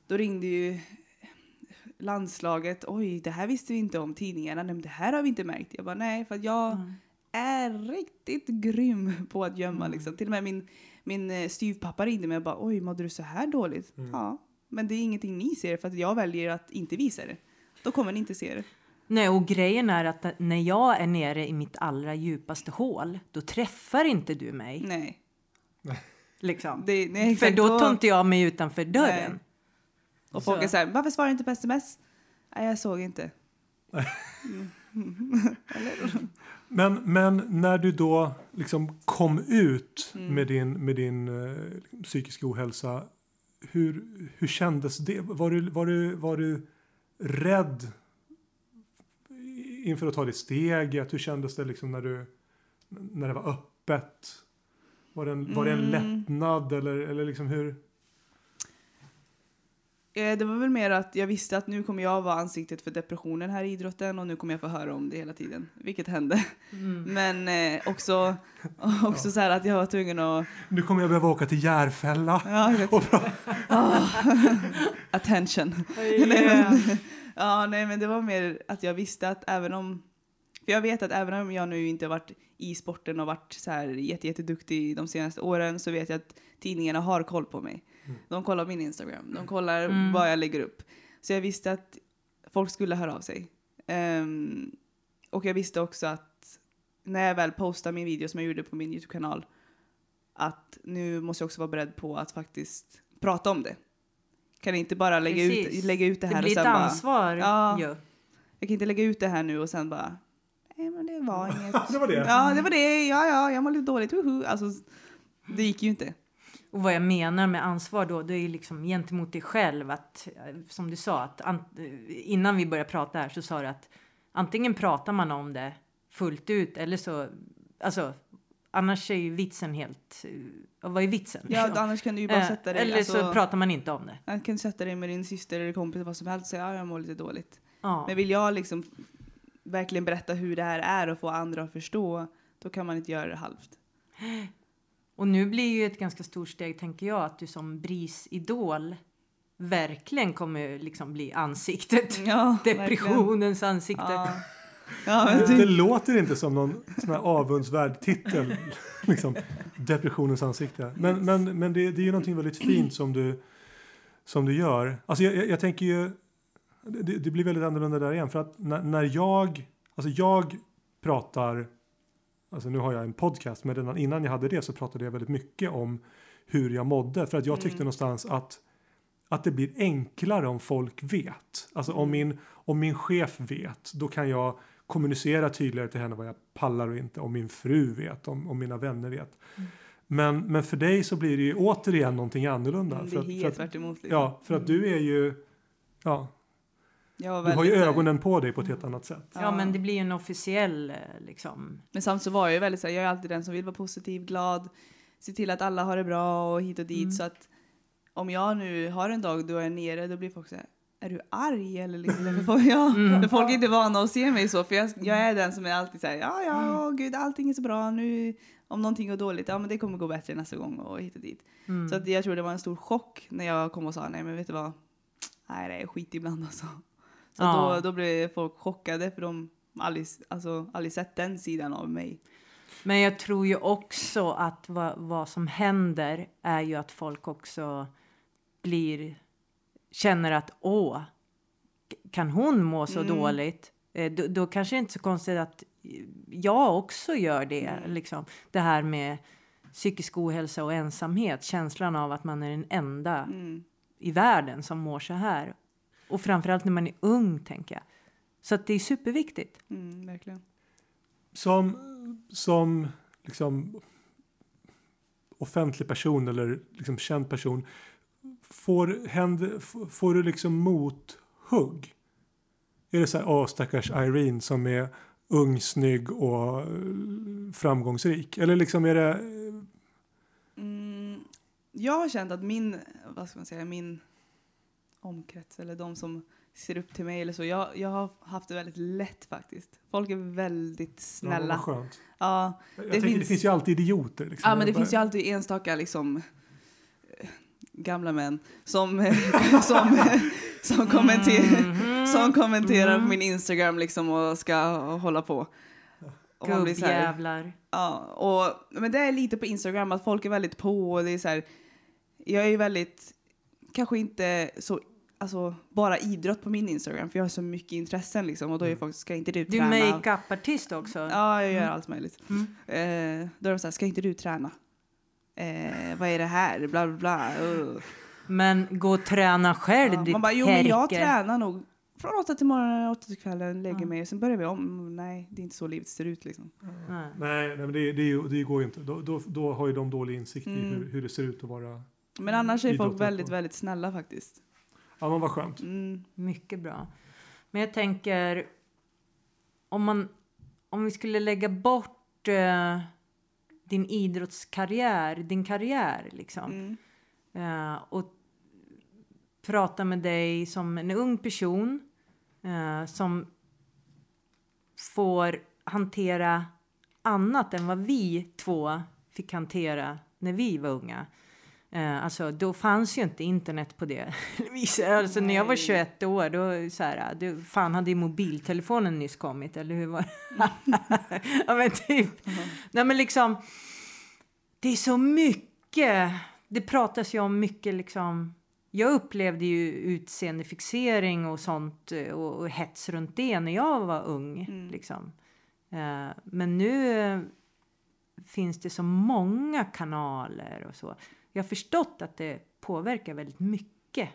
Då ringde ju landslaget. Oj, det här visste vi inte om. Tidningarna, nej, men det här har vi inte märkt. Jag bara nej, för att jag Mm. är riktigt grym på att gömma. Liksom. Till och med min, min eh, styvpappa ringde mig och bara oj, mådde du så här dåligt? Ja, men det är ingenting ni ser för att jag väljer att inte visa det. Då kommer ni inte se det. Nej, och grejen är att när jag är nere i mitt allra djupaste hål, då träffar inte du mig. Nej. Liksom. Det, nej För då tar inte jag mig utanför dörren. Nej. Och folk är så här, varför svarar du inte på sms? Nej, jag såg inte. Men, men när du då liksom kom ut Mm. med din, med din eh, psykiska ohälsa, hur, hur kändes det? Var du, var, du, var du rädd inför att ta det steget? Hur kändes det liksom när, du, när det var öppet? Var det en, var det en Mm. lättnad eller, eller liksom hur? Eh, Det var väl mer att jag visste att nu kommer jag vara ansiktet för depressionen här i idrotten och nu kommer jag få höra om det hela tiden, vilket hände. Mm. Men eh, också, också så här att jag var tvungen att... Nu kommer jag behöva åka till Järfälla. Ja. Och. Ah. attention. nej, men, ja, nej, men det var mer att jag visste att även om... För jag vet att även om jag nu inte har varit i sporten och varit så här jätte, jätteduktig de senaste åren så vet jag att tidningarna har koll på mig. De kollar min Instagram, de kollar Mm. vad jag lägger upp. Så jag visste att folk skulle höra av sig. Ehm, och jag visste också att när jag väl postar min video som jag gjorde på min YouTube-kanal att nu måste jag också vara beredd på att faktiskt prata om det. Kan inte bara lägga, Precis. ut, lägga ut det Det här blir och ett sen bara... ansvar Ja. ju. Jag kan inte lägga ut det här nu och sen bara... Nej men det var inget. Det var det. Ja det var det, ja ja, jag mår lite dåligt, woho. Alltså, det gick ju inte. Och vad jag menar med ansvar då, det är liksom gentemot dig själv att, eh, som du sa, att eh, innan vi började prata här så sa du att antingen pratar man om det fullt ut eller så, alltså annars är ju vitsen helt, eh, vad är vitsen? Ja, liksom? annars kan du ju bara sätta dig... Eller alltså, så pratar man inte om det. Jag kan sätta dig med din syster eller kompis eller vad som helst och säga ja, jag mår lite dåligt. Ja. Men vill jag liksom verkligen berätta hur det här är och få andra att förstå, då kan man inte göra det halvt. Och nu blir ju ett ganska stort steg, tänker jag, att du som BRIS-idol verkligen kommer liksom bli ansiktet. Ja, Depressionens ansikte. Ja. Ja, men Det, det låter inte som någon sån här avundsvärd titel. liksom, depressionens ansikte. Men, men, men det, det är ju någonting väldigt fint som du, som du gör. Alltså jag, jag, jag tänker ju, det, det blir väldigt annorlunda där igen. För att när, när jag, alltså jag pratar, alltså nu har jag en podcast, men redan innan jag hade det så pratade jag väldigt mycket om hur jag mådde. För att jag tyckte Mm. någonstans att att det blir enklare om folk vet. Alltså om, min, om min chef vet, då kan jag kommunicera tydligare till henne vad jag pallar och inte. Om min fru vet, om, om mina vänner vet. Men, men för dig så blir det ju återigen någonting annorlunda. Mm, det är för helt att. Liksom. ja, för att du är ju, ja, du har ju ögonen på dig på ett helt annat sätt. Ja, men det blir ju en officiell eh, liksom. Men samtidigt så var jag ju väldigt så här, jag är alltid den som vill vara positiv, glad, se till att alla har det bra och hit och dit. Mm. Så att om jag nu har en dag då jag är nere, då blir folk så här, är du arg eller liksom? Folk, ja, Mm. folk är inte vana att se mig så, för jag, jag är den som är alltid så här, ja, ja, åh, gud, allting är så bra nu. Om någonting går dåligt, ja men det kommer gå bättre nästa gång och hit och dit. Mm. Så att jag tror det var en stor chock när jag kom och sa, nej men vet du vad, nej det är skit ibland alltså. Så Ja. då, då blev folk chockade för de aldrig, alltså, aldrig sett den sidan av mig. Men jag tror ju också att vad, vad som händer är ju att folk också blir känner att åh, kan hon må så Mm. dåligt? Eh, Då, då kanske det inte är så konstigt att jag också gör det. Mm. Liksom. Det här med psykisk ohälsa och ensamhet, känslan av att man är den enda Mm. i världen som mår så här. Och framförallt när man är ung, tänker jag. Så att det är superviktigt. Mm, verkligen. Som, som liksom offentlig person eller liksom känd person får, händer, får du liksom mothugg? Är det så här, åh stackars Irene som är ung, snygg och eh, framgångsrik? Eller liksom är det... Mm, jag har känt att min, vad ska man säga, min omkrets eller de som ser upp till mig eller så, jag, jag har haft det väldigt lätt faktiskt. Folk är väldigt Ja, snälla. vad skönt. Ja, Jag Det tänker, det finns- finns ju alltid idioter. Liksom. Ja, men det bara- finns ju alltid enstaka liksom eh, gamla män som, eh, som, som, kommenter, Mhm. som kommenterar Mm. på min Instagram liksom och ska hålla på. Och man blir så här, Gubbjävlar. ja, och, men det är lite på Instagram att folk är väldigt på och det är så här, jag är ju väldigt, kanske inte så, alltså bara idrott på min Instagram för jag har så mycket intressen liksom och då är Mm. folk, ska inte du Du träna? är makeup-artist också. Ja, jag gör Mm. allt möjligt. Mm. Eh, då är de så här, ska inte du träna? Eh, vad är det här? Bla bla bla. Uh. Men gå och träna själv, Ja, ditt man bara, jo men jag tränar nog från åtta till morgonen, åtta till kvällen, lägger Ja. mig och sen börjar vi om. Nej, det är inte så livet ser ut liksom. Nej. Nej, nej men det, det, det går ju inte. Då, då, då har ju de dålig insikt i Mm. hur, hur det ser ut att vara... Men annars är folk väldigt, väldigt snälla faktiskt. Ja, men vad skönt. Mm. Mycket bra. Men jag tänker, om, man, om vi skulle lägga bort eh, din idrottskarriär, din karriär liksom, Mm. eh, och prata med dig som en ung person eh, som får hantera annat än vad vi två fick hantera när vi var unga. Eh, alltså, då fanns ju inte internet på det viset. Alltså, när jag var Nej. 21 år, då så här, du, fan hade ju mobiltelefonen nyss kommit, eller hur var det? ja, men typ. Nej, men liksom, det är så mycket. Det pratas ju om mycket liksom. Jag upplevde ju utseendefixering och sånt eh, och, och hets runt det när jag var ung. Mm. Liksom. Eh, men nu eh, finns det så många kanaler och så. Jag har förstått att det påverkar väldigt mycket.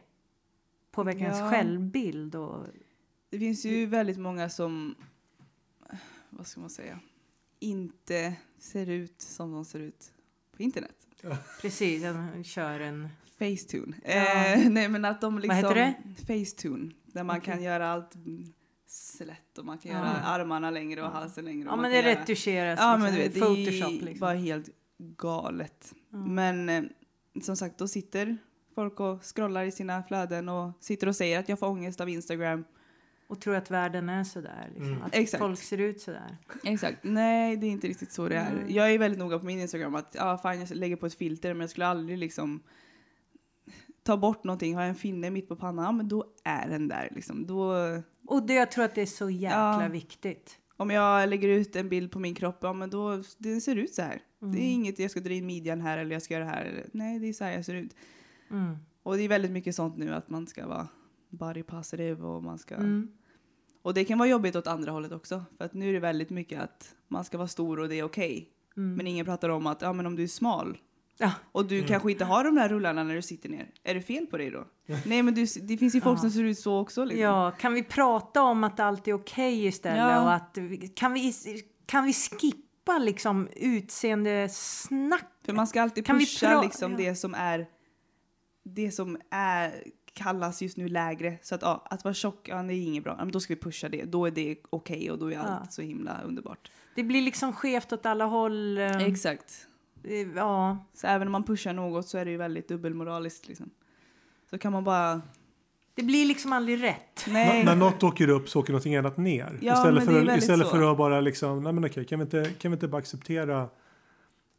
Påverkar ens Ja. självbild och Det finns ju väldigt många som, vad ska man säga, inte ser ut som de ser ut på internet. precis, jag kör en... Facetune. Ja. Eh, nej men att de liksom... heter det? Facetune. Där man Okej. kan göra allt slätt och man kan Ja. göra armarna längre och halsen längre. och Ja men det retuscheras Ja liksom, men du vet, det är liksom. bara helt galet. Ja. Men eh, som sagt, då sitter folk och scrollar i sina flöden och sitter och säger att jag får ångest av Instagram. Och tror att världen är sådär. Liksom. Mm. Att Exakt. folk ser ut sådär. Exakt. Nej, det är inte riktigt så det är. Nej. Jag är väldigt noga på min Instagram att ja, fan, jag lägger på ett filter men jag skulle aldrig liksom ta bort någonting. Har jag en finne mitt på pannan, men då är den där liksom. Då, Och det, jag tror att det är så jäkla Ja. viktigt. om jag lägger ut en bild på min kropp, ja men då, den ser ut så här. Mm. Det är inget jag ska dra in midjan här eller jag ska göra det här. eller- Nej, det är så här jag ser ut. Mm. Och det är väldigt mycket sånt nu att man ska vara body positive och man ska... Mm. Och det kan vara jobbigt åt andra hållet också. För att nu är det väldigt mycket att man ska vara stor och det är okej. Mm. Men ingen pratar om att ja, men om du är smal Ja. och du Mm. kanske inte har de där rullarna när du sitter ner. Är det fel på dig då? Nej men du, det finns ju folk Ja. som ser ut så också. Liksom. Ja, kan vi prata om att allt är okej istället? Ja. Och att, kan, vi, kan vi skippa liksom utseendesnack? För man ska alltid Kan pusha liksom ja. det som är det som är kallas just nu lägre. Så att ja, att vara tjock, ja, det är inget bra. Ja, Men då ska vi pusha det. Då är det okej och då är Ja. allt så himla underbart. Det blir liksom skevt åt alla håll. eh, Exakt. eh, Ja, Så även om man pushar något så är det ju väldigt dubbelmoraliskt liksom. Så kan man bara, det blir liksom aldrig rätt. nej. N- när något åker upp så åker någonting annat ner. Ja, istället det för, att, istället så. för att bara liksom, nej men okej, kan vi inte, kan vi inte bara acceptera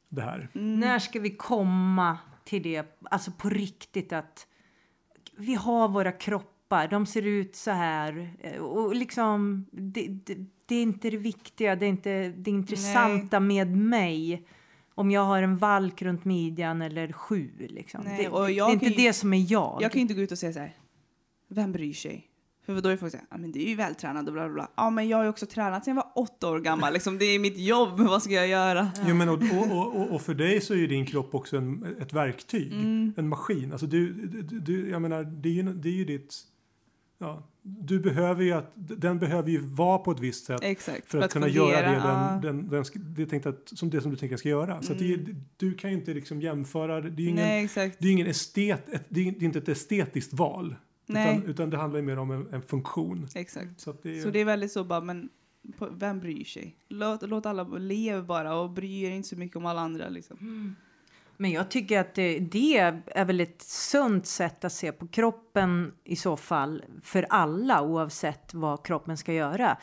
det här? Mm. När ska vi komma till det, alltså på riktigt att vi har våra kroppar, de ser ut så här eh, och liksom det, det, det är inte det viktiga, det är inte det intressanta med mig om jag har en valk runt midjan eller sju liksom. Nej, det, och det, jag är inte ju- det som är jag. Jag kan inte gå ut och säga så här, vem bryr sig? För då är folk så här, ja men du är ju vältränad och bla bla bla. Ja men jag har ju också tränat sedan jag var åtta år gammal, liksom, det är mitt jobb, vad ska jag göra? Jo, men och, och, och, och för dig så är ju din kropp också en, ett verktyg, Mm. en maskin. Alltså du, du, du, jag menar, det är ju, det är ju ditt... Ja, du behöver ju att, den behöver ju vara på ett visst sätt Exakt. för att, kunna fungera, göra det den, den, den, det, är tänkt att, som det som du tänker ska göra. Så att det, du kan ju inte liksom jämföra, det är ju ingen, Nej exakt. det är ingen estet, det är inte ett estetiskt val. Nej, Utan, utan det handlar ju mer om en, en funktion. exakt. Så, att det är, Så det är väldigt så bara, men på- vem bryr sig? Låt, låt alla leva bara och bry er inte så mycket om alla andra liksom. Men jag tycker att det, det är väl ett sunt sätt att se på kroppen i så fall för alla oavsett vad kroppen ska göra.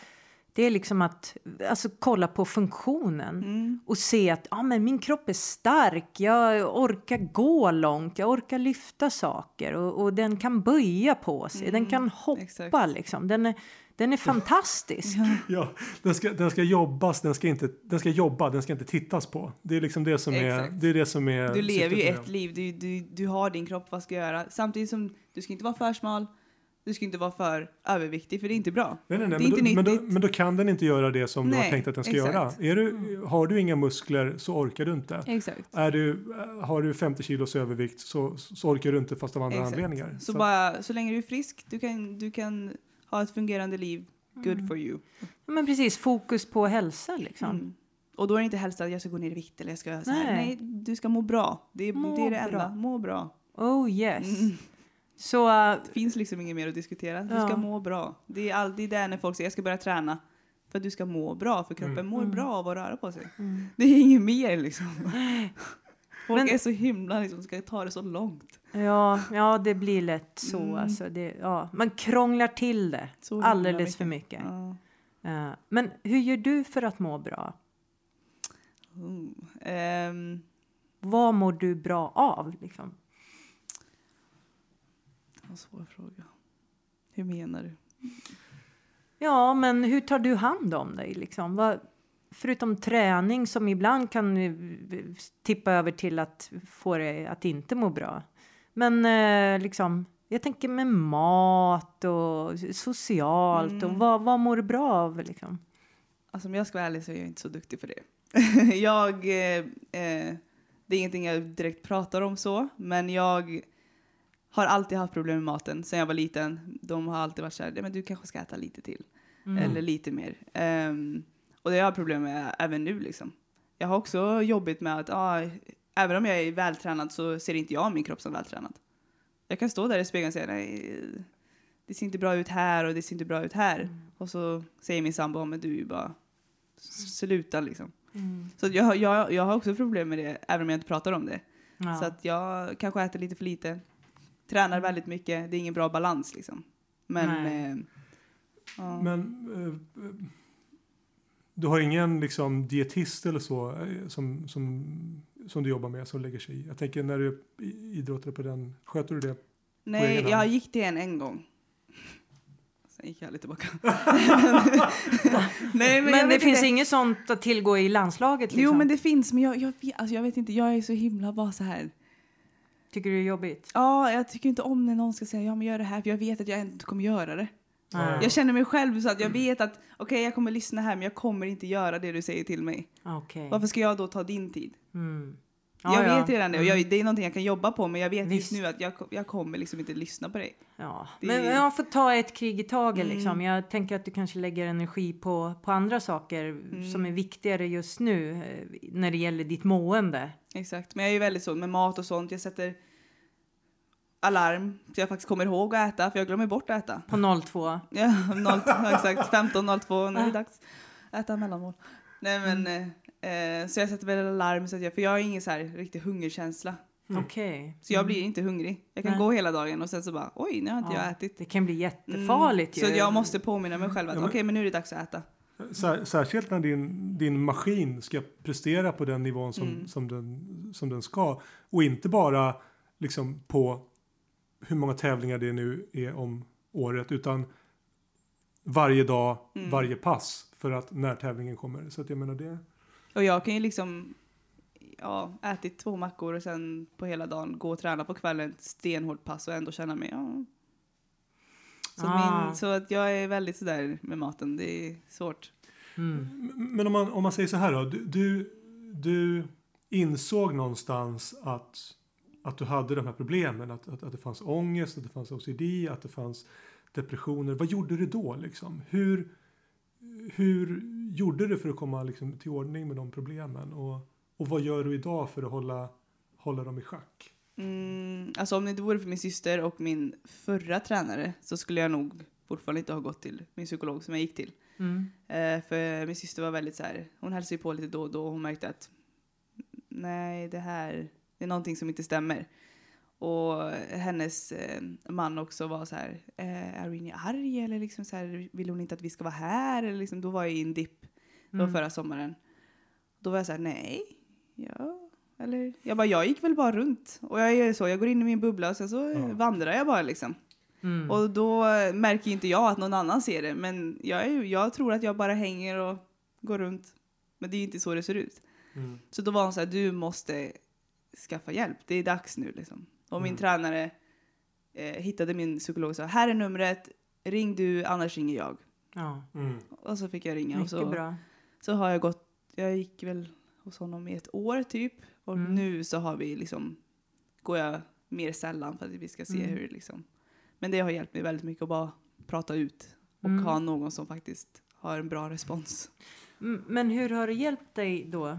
Det är liksom att alltså, kolla på funktionen Mm. och se att ah, men min kropp är stark, jag orkar gå långt, jag orkar lyfta saker och, och den kan böja på sig, den kan hoppa exakt. liksom. Den är, den är fantastisk. ja, den, ska, den ska jobbas, den ska, inte, den ska jobba, den ska inte tittas på. Det är liksom det som är... Det är, det som är Du lever ju ett liv, du, du, du har din kropp, vad ska jag göra? Samtidigt som du ska inte vara för smal, du ska inte vara för överviktig för det är inte bra. Nej, nej, nej, Det är men, inte då, men, då, men då kan den inte göra det som du har Nej, tänkt att den ska exakt. göra. Är du, har du inga muskler så orkar du inte. Exakt. Är du, har du 50 kilos övervikt så, så orkar du inte fast av andra Exakt. anledningar. Så, bara, så länge du är frisk, du kan, du kan ha ett fungerande liv, good for you. Men precis, fokus på hälsa liksom. Mm. Och då är det inte hälsa att jag ska gå ner i vikt eller jag ska så här. Nej. Nej, du ska må bra. Det är, Må det, är det enda. bra. Må bra. Oh yes. Mm. Så Det finns liksom inget mer att diskutera. Du Ja. ska må bra. Det är alltid det när folk säger jag ska börja träna. För att du ska må bra, för kroppen Mm. mår Mm. bra av att röra på sig. Mm. Det är inget mer liksom. Folk Men- är så himla liksom, ska ta det så långt. Ja, ja, det blir lätt så. Mm. Alltså, det, ja. Man krånglar till det Så alldeles för mycket. Ja. Eh, men hur gör du för att må bra? Mm. Ehm, Vad mår du bra av? Liksom? Vad svår fråga. Hur menar du? Ja, men hur tar du hand om dig? Liksom? Vad, förutom träning som ibland kan eh, tippa över till att få dig att inte må bra. Men eh, liksom, jag tänker med mat och socialt och Mm. vad, vad mår du bra av? Liksom? Alltså om jag ska vara ärlig så är jag inte så duktig på det. jag, eh, eh, det är ingenting jag direkt pratar om så, men jag har alltid haft problem med maten sen jag var liten. De har alltid varit så här, "Nej, men du kanske ska äta lite till. Mm. Eller lite mer. Ehm, och det har jag problem med även nu liksom. Jag har också jobbigt med att, ah, även om jag är vältränad så ser inte jag min kropp som vältränad. Jag kan stå där i spegeln och säga, nej, det ser inte bra ut här och det ser inte bra ut här. Mm. Och så säger min sambo, men du är ju bara, sluta liksom. Mm. Så jag, jag, jag har också problem med det, även om jag inte pratar om det. Ja. Så att jag kanske äter lite för lite, tränar väldigt mycket, det är ingen bra balans liksom. Men, eh, ja. Men eh, du har ingen liksom, dietist eller så eh, som, som, som du jobbar med som lägger sig i? Jag tänker när du idrottar på den, sköter du det? Nej, hand. jag gick till en en gång. Sen gick jag aldrig tillbaka. Nej, Men, jag det finns inte. inget sånt att tillgå i landslaget? Liksom. Jo, men det finns, men jag, jag, alltså, jag vet inte, jag är så himla bara så här. Tycker du det är jobbigt? Ja, jag tycker inte om när någon ska säga ja men gör det här, för jag vet att jag inte kommer göra det. Nej. Jag känner mig själv så att jag vet att okej, jag kommer lyssna här, men jag kommer inte göra det du säger till mig. Okej. Varför ska jag då ta din tid? Mm. Jag Ja, ja. vet redan det, och Mm. jag, det är någonting jag kan jobba på, men jag vet Visst. just nu att jag, jag kommer liksom inte lyssna på dig. Ja. Det- Men jag får ta ett krig i taget. Mm. Liksom. Jag tänker att du kanske lägger energi på, på andra saker Mm. som är viktigare just nu eh, när det gäller ditt mående. Exakt, men jag är ju väldigt så med mat och sånt. Jag sätter alarm så jag faktiskt kommer ihåg att äta, för jag glömmer bort att äta. På 02. Ja, 0, ja, exakt. 15.02 när det är dags. Äta mellanmål. Nej men, Mm. Eh, så jag sätter väl alarm så att jag, för jag har ingen så här riktig hungerkänsla. Mm. Okej. Så jag Mm. blir inte hungrig. Jag kan Nej. gå hela dagen och sen så bara, oj nu har inte Ja, jag ätit. Det kan bli Mm. jättefarligt Så ju. jag måste påminna mig själv att Ja, okej men nu är det dags att äta. Sär, särskilt när din, din maskin ska prestera på den nivån som, Mm. som, den, som den ska. Och inte bara liksom på hur många tävlingar det nu är om året. Utan varje dag, Mm. varje pass. För att när tävlingen kommer. Så att jag menar det. Och jag kan ju liksom, ja, ätit två mackor och sen på hela dagen gå och träna på kvällen, stenhårt pass och ändå känna mig, ja. Så, Ah. min, så att jag är väldigt sådär med maten, det är svårt. Mm. Men om man, om man säger så här då. Du, du, du insåg någonstans att, att du hade de här problemen. Att, att, att det fanns ångest, att det fanns OCD, att det fanns depressioner. Vad gjorde du då liksom? Hur, hur gjorde du för att komma liksom, till ordning med de problemen? Och, och vad gör du idag för att hålla, hålla dem i schack? Mm, alltså om det inte vore för min syster och min förra tränare så skulle jag nog fortfarande inte ha gått till min psykolog som jag gick till. Mm. Eh, för min syster var väldigt så här, hon hälsade ju på lite då och då och hon märkte att nej, det här, det är någonting som inte stämmer. Och hennes eh, man också var så här, eh, är Rini arg eller liksom så här, vill hon inte att vi ska vara här? Eller liksom, då var jag i en dipp, det var Mm. förra sommaren. Då var jag så här, nej, ja, eller, jag bara, jag gick väl bara runt. Och jag är så, jag går in i min bubbla och sen så Ja. vandrar jag bara liksom. Mm. Och då märker ju inte jag att någon annan ser det. Men jag, är, jag tror att jag bara hänger och går runt. Men det är inte så det ser ut. Mm. Så då var hon så här, du måste skaffa hjälp. Det är dags nu liksom. Och min Mm. tränare eh, hittade min psykolog och sa, här är numret, ring du, annars ringer jag. Ja, Mm. Och så fick jag ringa. Och mycket så, bra. så har jag gått, jag gick väl hos honom i ett år typ. Och Mm. nu så har vi liksom, går jag mer sällan för att vi ska se Mm. hur det liksom. Men det har hjälpt mig väldigt mycket att bara prata ut och Mm. ha någon som faktiskt har en bra respons. Men hur har det hjälpt dig då?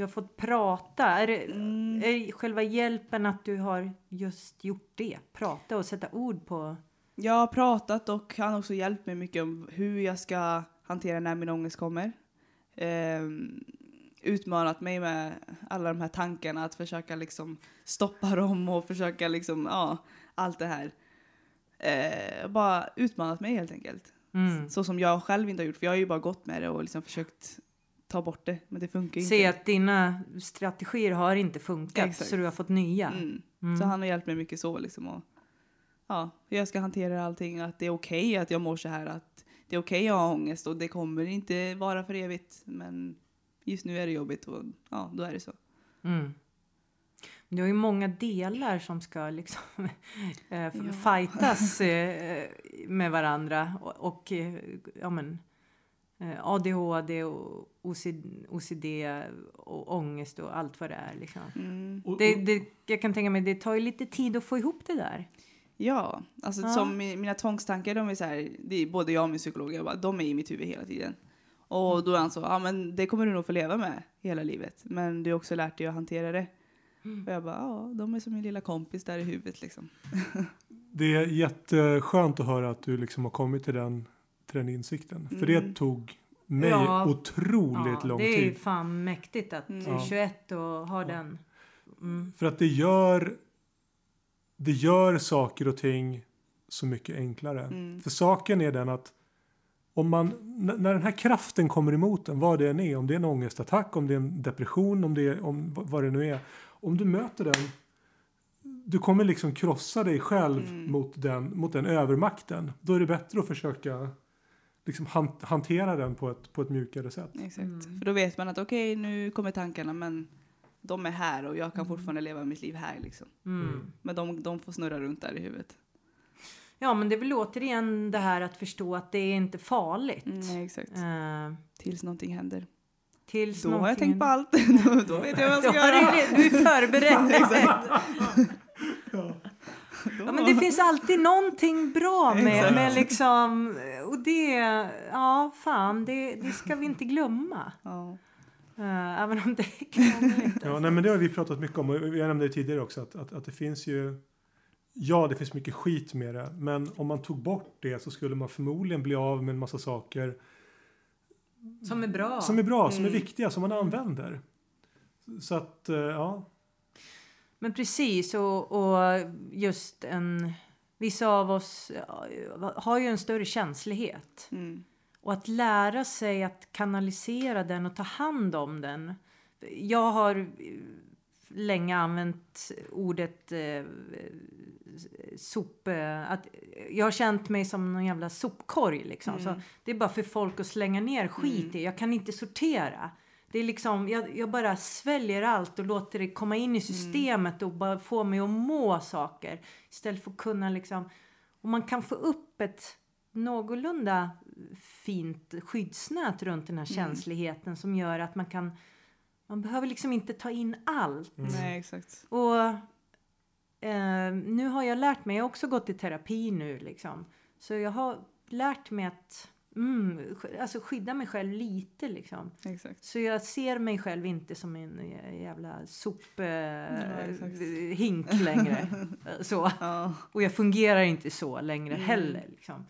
Du har fått prata. Är, det, Mm. är själva hjälpen att du har just gjort det? Prata och sätta ord på... Jag har pratat och han har också hjälpt mig mycket om hur jag ska hantera när min ångest kommer. Ehm, utmanat mig med alla de här tankarna, att försöka liksom stoppa dem och försöka liksom, ja, allt det här. Eh, bara utmanat mig helt enkelt. Mm. Så som jag själv inte har gjort, för jag har ju bara gått med det och liksom försökt ta bort det, men det funkar ju Se inte. att dina strategier har inte funkat Exakt. så du har fått nya. Mm. Mm. Så han har hjälpt mig mycket så liksom. Och, ja, hur jag ska hantera allting, att det är okej att jag mår så här, att det är okej att ha ångest och det kommer inte vara för evigt. Men just nu är det jobbigt och ja, då är det så. Mm. Du har ju många delar som ska liksom f- Ja. fightas eh, med varandra. Och, och eh, ja, men, ADHD och OCD, och ångest och allt vad det är. Liksom. Mm. Det, det, jag kan tänka mig det tar ju lite tid att få ihop det där. Ja, alltså Ja. som mi- mina tvångstankar, de är så här, det är både jag och min psykolog, jag bara, de är i mitt huvud hela tiden. Och då är han så, ja men det kommer du nog få leva med hela livet. Men du har också lärt dig att hantera det. Och jag bara, ja, de är som min lilla kompis där i huvudet liksom. det är jätteskönt att höra att du liksom har kommit till den, till den insikten. För det Mm. tog mig Ja. otroligt lång det är tid. fan mäktigt att Mm. du är Ja. 21 och har den. Mm. För att det gör, det gör saker och ting så mycket enklare. Mm. För saken är den att om man, när den här kraften kommer emot en, vad det än är, om det är en ångestattack, om det är en depression, om det är, om vad det nu är. Om du möter den, du kommer liksom krossa dig själv Mm. mot, den, mot den övermakten. Då är det bättre att försöka liksom han, hantera den på ett, på ett mjukare sätt. Exakt. Mm. För då vet man att okej, nu kommer tankarna men de är här och jag kan Mm. fortfarande leva mitt liv här liksom. Mm. Men de, de får snurra runt där i huvudet. Ja, men det är väl återigen det här att förstå att det är inte farligt. Nej, exakt. Eh, Tills någonting händer. tills Då har jag någonting- tänkt på allt. då, då vet jag vad jag ska göra. du, du är förberedd. Ja. Ja, men det finns alltid någonting bra med, med liksom, och det, ja fan, det, det ska vi inte glömma. Ja. Eh, även om det är krångligt. Ja, nej, men det har vi pratat mycket om och jag nämnde det tidigare också att, att, att det finns ju Ja, det finns mycket skit med det, men om man tog bort det så skulle man förmodligen bli av med en massa saker Som är bra. som är bra, som är Mm. viktiga, som man använder. Så att, eh, ja. Men precis, och, och just en... Vissa av oss har ju en större känslighet. Mm. Och att lära sig att kanalisera den och ta hand om den. Jag har länge använt ordet eh, sop... Eh, att jag har känt mig som någon jävla sopkorg liksom. Mm. Så det är bara för folk att slänga ner skit Mm. i. Jag kan inte sortera. Det är liksom, jag, jag bara sväljer allt och låter det komma in i systemet och bara få mig att må saker. Istället för att kunna liksom... Om man kan få upp ett någorlunda fint skyddsnät runt den här känsligheten som gör att man kan... Man behöver liksom inte ta in allt. Mm. Nej, exakt. Och eh, nu har jag lärt mig, jag har också gått i terapi nu liksom. Så jag har lärt mig att mm, alltså skydda mig själv lite liksom. Exakt. Så jag ser mig själv inte som en jä- jävla sophink längre. så. Ja. Och jag fungerar inte så längre Mm. heller. Liksom.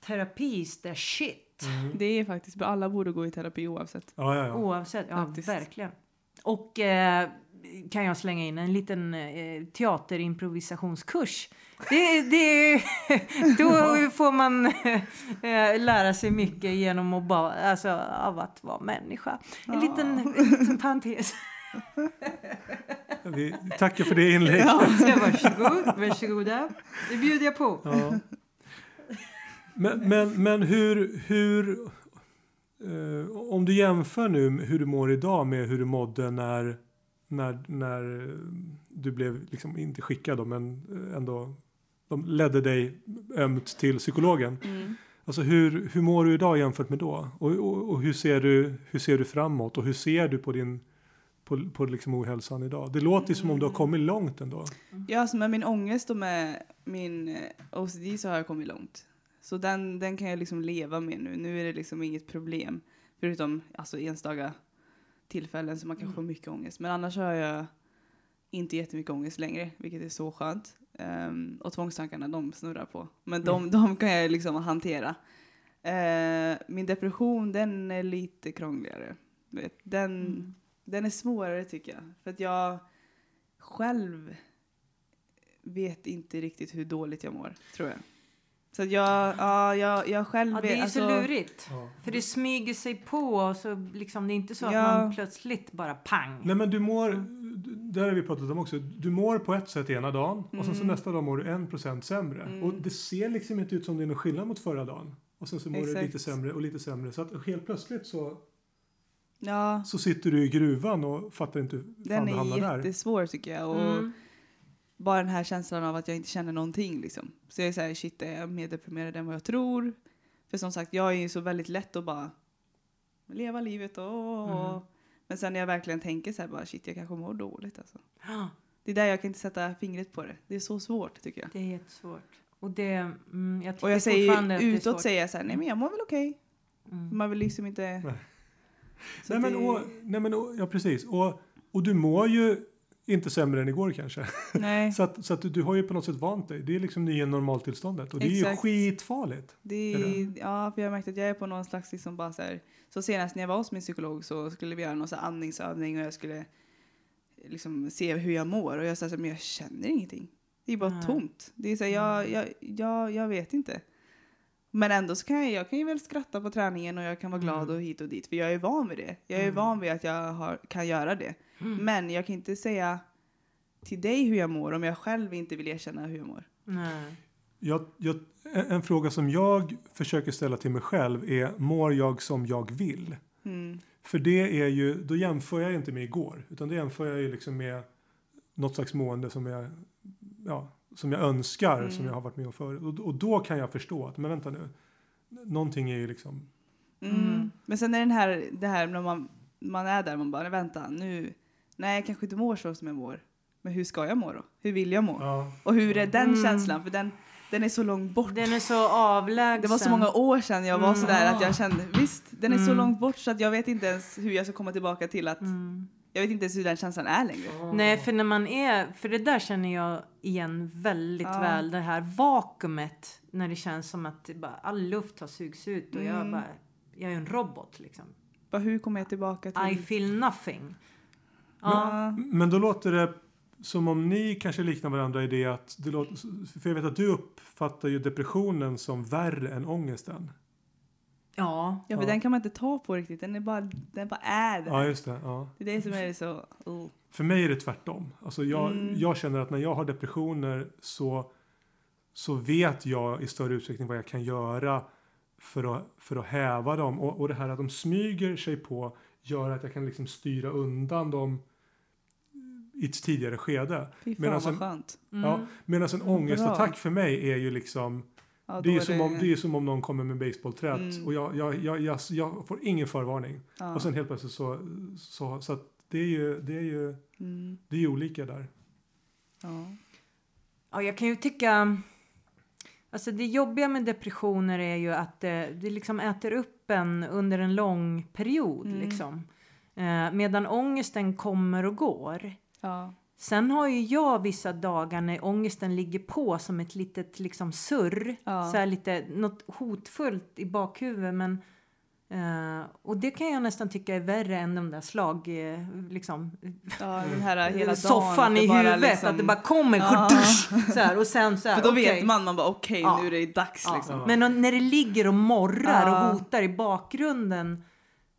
Terapi is the shit. Mm. Det är faktiskt bra. Alla borde gå i terapi oavsett. Ja, ja, ja. Oavsett, ja Faktiskt. verkligen. Och eh, kan jag slänga in en liten eh, teaterimprovisationskurs. Det, det, då får man eh, lära sig mycket genom att bara, alltså, av att vara människa. En Ja. liten, en liten parentes. Vi tackar för det inlägget. Ja. Varsågod, varsågoda. Det bjuder jag på. Ja. Men, men, men hur, hur eh, om du jämför nu hur du mår idag med hur du mådde när, när, när du blev liksom inte skickad då, men ändå de ledde dig ömt till psykologen. Mm. Alltså hur, hur mår du idag jämfört med då? Och, och, och hur, ser du, hur ser du framåt? Och hur ser du på din på, på liksom ohälsan idag? Det låter ju som om du har kommit långt ändå. Ja, alltså med min ångest och med min eh, OCD så har jag kommit långt. Så den, den kan jag liksom leva med nu. Nu är det liksom inget problem. Förutom alltså, enstaka tillfällen som man kan få mycket ångest. Men annars har jag inte jättemycket ångest längre, vilket är så skönt. Ehm, och tvångstankarna, de snurrar på. Men de, de kan jag liksom hantera. Eh, min depression, den är lite krångligare. Den, Mm. den är svårare tycker jag. För att jag själv vet inte riktigt hur dåligt jag mår, tror jag. Så att jag, ja, jag, jag själv Ja, det är ju alltså, så lurigt. Ja. För det smyger sig på och så liksom, det är inte så att Ja. man plötsligt bara pang. Nej men du mår, det har vi pratat om också, du mår på ett sätt ena dagen och sen så Mm. nästa dag mår du en procent sämre. Mm. Och det ser liksom inte ut som det är någon skillnad mot förra dagen. Och sen så mår du Exakt. lite sämre och lite sämre. Så att helt plötsligt så, Ja, så sitter du i gruvan och fattar inte hur fan den du är hamnar där. jättesvår tycker jag. Och Mm. Bara den här känslan av att jag inte känner någonting liksom. Så jag är såhär, shit är jag mer deprimerad än vad jag tror? För som sagt, jag är ju så väldigt lätt att bara leva livet och... Mm. Men sen när jag verkligen tänker så här bara, shit jag kanske mår dåligt alltså. Ja, Det är där jag kan inte sätta fingret på det. Det är så svårt tycker jag. det är jättesvårt. Och det, mm, jag tycker Och jag säger fortfarande att det är utåt svårt. säger jag så här, nej men jag mår väl okej. Mm. Man vill liksom inte... Nej. Så Nej men, det- och, nej men och, ja precis. Och, och du mår ju inte sämre än igår kanske. Nej, Så att, så att du, du har ju på något sätt vant dig. Det är liksom nya normaltillståndet. Och det är ju Exakt. skitfarligt. det Är är, ja, för jag har märkt att jag är på någon slags liksom bara så här. Så senast när jag var hos min psykolog så skulle vi göra någon så här andningsövning och jag skulle liksom se hur jag mår. Och jag sa så här, men jag känner ingenting. Det är bara Nej. tomt. Det är så här, jag, jag, jag, jag vet inte. Men ändå så kan jag, jag kan ju väl skratta på träningen och jag kan vara glad Mm. och hit och dit. För jag är van vid det. Jag är Mm. van vid att jag har, kan göra det. Mm. Men jag kan inte säga till dig hur jag mår om jag själv inte vill erkänna hur jag mår. Nej. Jag, jag, en, en fråga som jag försöker ställa till mig själv är mår jag som jag vill? Mm. För det är ju, då jämför jag inte med igår. Utan då jämför jag ju liksom med något slags mående som jag, ja, som jag önskar, Mm. som jag har varit med om förut. Och, och då kan jag förstå att, men vänta nu. Någonting är ju liksom, Mm. Mm. Men sen är den här, det här när man, man är där, man bara, "Nej, vänta, nu, nej jag kanske inte mår så som jag mår. Men hur ska jag må då? Hur vill jag må? ja. Och hur är den Mm. känslan? För den, den är så långt bort. Den är så avlägsen. Det var så många år sedan jag var Mm. sådär att jag kände, visst, den är så Mm. långt bort så att jag vet inte ens hur jag ska komma tillbaka till att, Mm. Jag vet inte ens hur den känslan är längre. Nej, för när man är, för det där känner jag igen väldigt Ja. väl. Det här vakuumet när det känns som att bara, all luft har sugits ut och jag Mm. bara, jag är en robot liksom. Bara hur kommer jag tillbaka till... I feel nothing. Ja. Ja. Men då låter det som om ni kanske liknar varandra i det att, det låter, för jag vet att du uppfattar ju depressionen som värre än ångesten. Ja. ja, för Ja. den kan man inte ta på riktigt, den, är bara, den bara är där. Ja, just det. Ja. Det är det som är så... Uh. För mig är det tvärtom. Alltså jag, Mm. jag känner att när jag har depressioner så, så vet jag i större utsträckning vad jag kan göra för att, för att häva dem. Och, och det här att de smyger sig på gör att jag kan liksom styra undan dem i ett tidigare skede. Fy fan vad en- skönt. Mm. Ja, Medan en Bra. ångestattack för mig är ju liksom Ja, det är som, om, det är som om någon kommer med basebollträt Mm. och jag, jag, jag, jag, får ingen förvarning. ja. Och sen helt plötsligt så, så, så det är ju, det är ju, mm. det är ju olika där. ja. Ja, jag kan ju tycka... Alltså det jobbiga med depressioner är ju att det, det liksom äter upp en under en lång period. Mm. Liksom. Eh, medan ångesten kommer och går. Ja. Sen har ju jag vissa dagar när ångesten ligger på som ett litet liksom surr. Ja. Så här lite, något hotfullt i bakhuvudet. Men, eh, och det kan jag nästan tycka är värre än de där slag... Eh, liksom, ja, den här hela soffan i huvudet. liksom- Att det bara kommer Ja. så här, och sen så här, För då okej. vet man, man bara okej Ja. nu är det dags liksom. Men när det ligger och morrar och hotar i bakgrunden,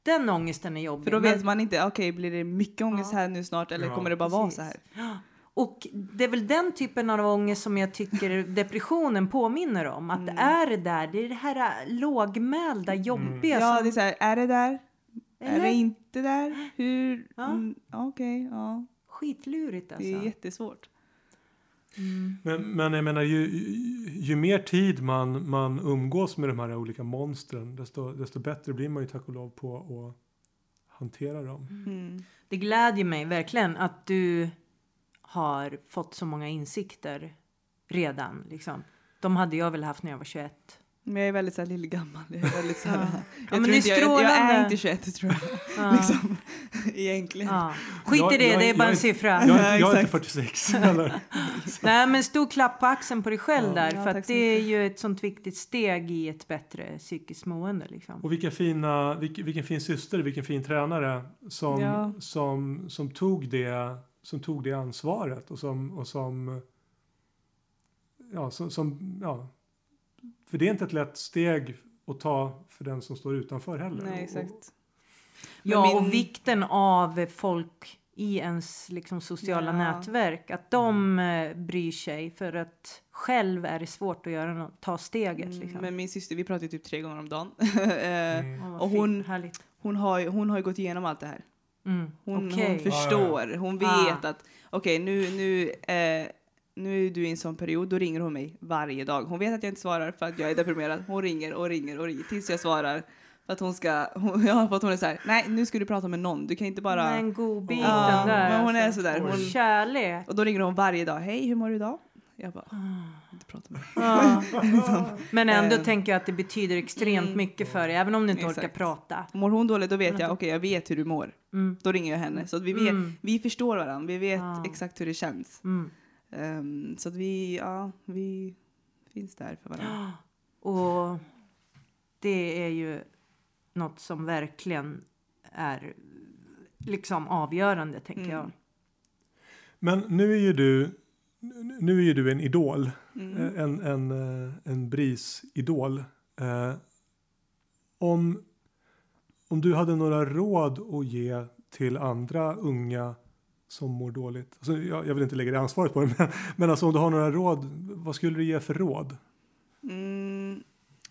den ångesten är jobbig. För då Men- vet man inte, okej blir det mycket ångest Ja. här nu snart eller Ja, kommer det bara vara precis. så här? Och det är väl den typen av ångest som jag tycker depressionen påminner om. Att Mm. är det där, det är det här äh, lågmälda, jobbiga Ja, som... det är så här, är det där? Är Eller? det inte där? Hur? Ja. Mm, Okej, ja. Skitlurigt alltså. Det är jättesvårt. Mm. Men, men jag menar, ju, ju, ju mer tid man, man umgås med de här olika monstren, desto, desto bättre blir man ju tack och lov på att hantera dem. Mm. Det glädjer mig verkligen att du har fått så många insikter redan. Liksom. De hade jag väl haft när jag var 21. Men jag är väldigt så här lillgammal. Jag är väldigt så här, Ja. jag, men tror det är inte, jag, jag strålande. är inte 21 tror jag. Ja. Liksom, egentligen. Ja. Skit Jag- i det, jag- det är bara jag- en siffra. Jag, är inte- jag är inte exakt. 46. Eller? Nej, men stor klapp på axeln på dig själv Ja. där. Ja, för att det är ju ett sånt viktigt steg i ett bättre psykiskt mående. Liksom. Och vilka fina, vilken, vilken fin syster, vilken fin tränare som, Ja. som, som, tog, det, som tog det ansvaret och som, och som, ja, som, som, ja, för det är inte ett lätt steg att ta för den som står utanför heller. Nej, Och- exakt. Men Ja, och min- vikten av folk i ens liksom, sociala Ja. nätverk. Att de eh, bryr sig. För att själv är det svårt att göra något, ta steget. Mm, Liksom. Men min syster, vi pratar ju typ tre gånger om dagen. Eh, Mm. Och hon- Härligt. hon, har, ju- hon har ju gått igenom allt det här. Mm. Hon, Okej. hon förstår, hon vet Ah. att okej nu, nu, eh, nu är du i en sån period, då ringer hon mig varje dag. Hon vet att jag inte svarar för att jag är deprimerad. Hon ringer och ringer och ringer tills jag svarar. För att hon ska, hon, jag har fått hon är så här, nej nu ska du prata med någon, du kan inte bara... Men godbiten Ja, där. men hon är alltså. sådär, hon, Kärlek. och då ringer hon varje dag, hej hur mår du idag? Jag bara, inte prata med Ja. Men ändå Eh. tänker jag att det betyder extremt Mm. mycket för dig. Även om du inte orkar Exakt. prata. Mår hon dåligt då vet jag, okej jag vet hur du mår. Mm. Då ringer jag henne. Så att vi, vet, Mm. vi förstår varandra, vi vet Ja. exakt hur det känns. Mm. Ehm, så att vi, ja, vi finns där för varandra. Och det är ju något som verkligen är liksom avgörande, tänker Mm. jag. Men nu är ju du, nu är ju du en idol. Mm. Eh, En, en, eh, en BRIS-idol. Eh, om, om du hade några råd att ge till andra unga som mår dåligt. Alltså, jag, jag vill inte lägga det ansvaret på dem. Men, men alltså om du har några råd, vad skulle du ge för råd? Mm,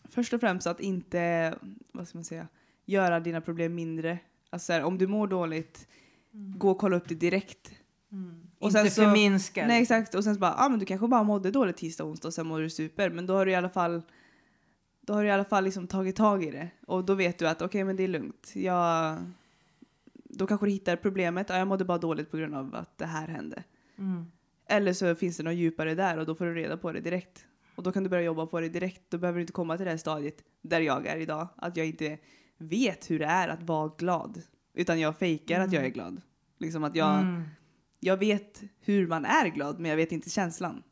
först och främst att inte, vad ska man säga, göra dina problem mindre. Alltså så här, om du mår dåligt, gå och kolla upp det direkt. Och inte sen så- förminska. Nej exakt, och sen så bara, ah, men du kanske bara mådde dåligt tisdag, onsdag och sen mådde du super. Men då har du i alla fall då har du i alla fall liksom tagit tag i det. Och då vet du att okej, men det är lugnt. Jag, då kanske du hittar problemet. Ja, jag mådde bara dåligt på grund av att det här hände. Mm. Eller så finns det något djupare där och då får du reda på det direkt. Och då kan du börja jobba på det direkt. Då behöver du inte komma till det här stadiet där jag är idag. Att jag inte vet hur det är att vara glad. Utan jag fejkar att jag är glad. Liksom att jag, Mm. jag vet hur man är glad men jag vet inte känslan.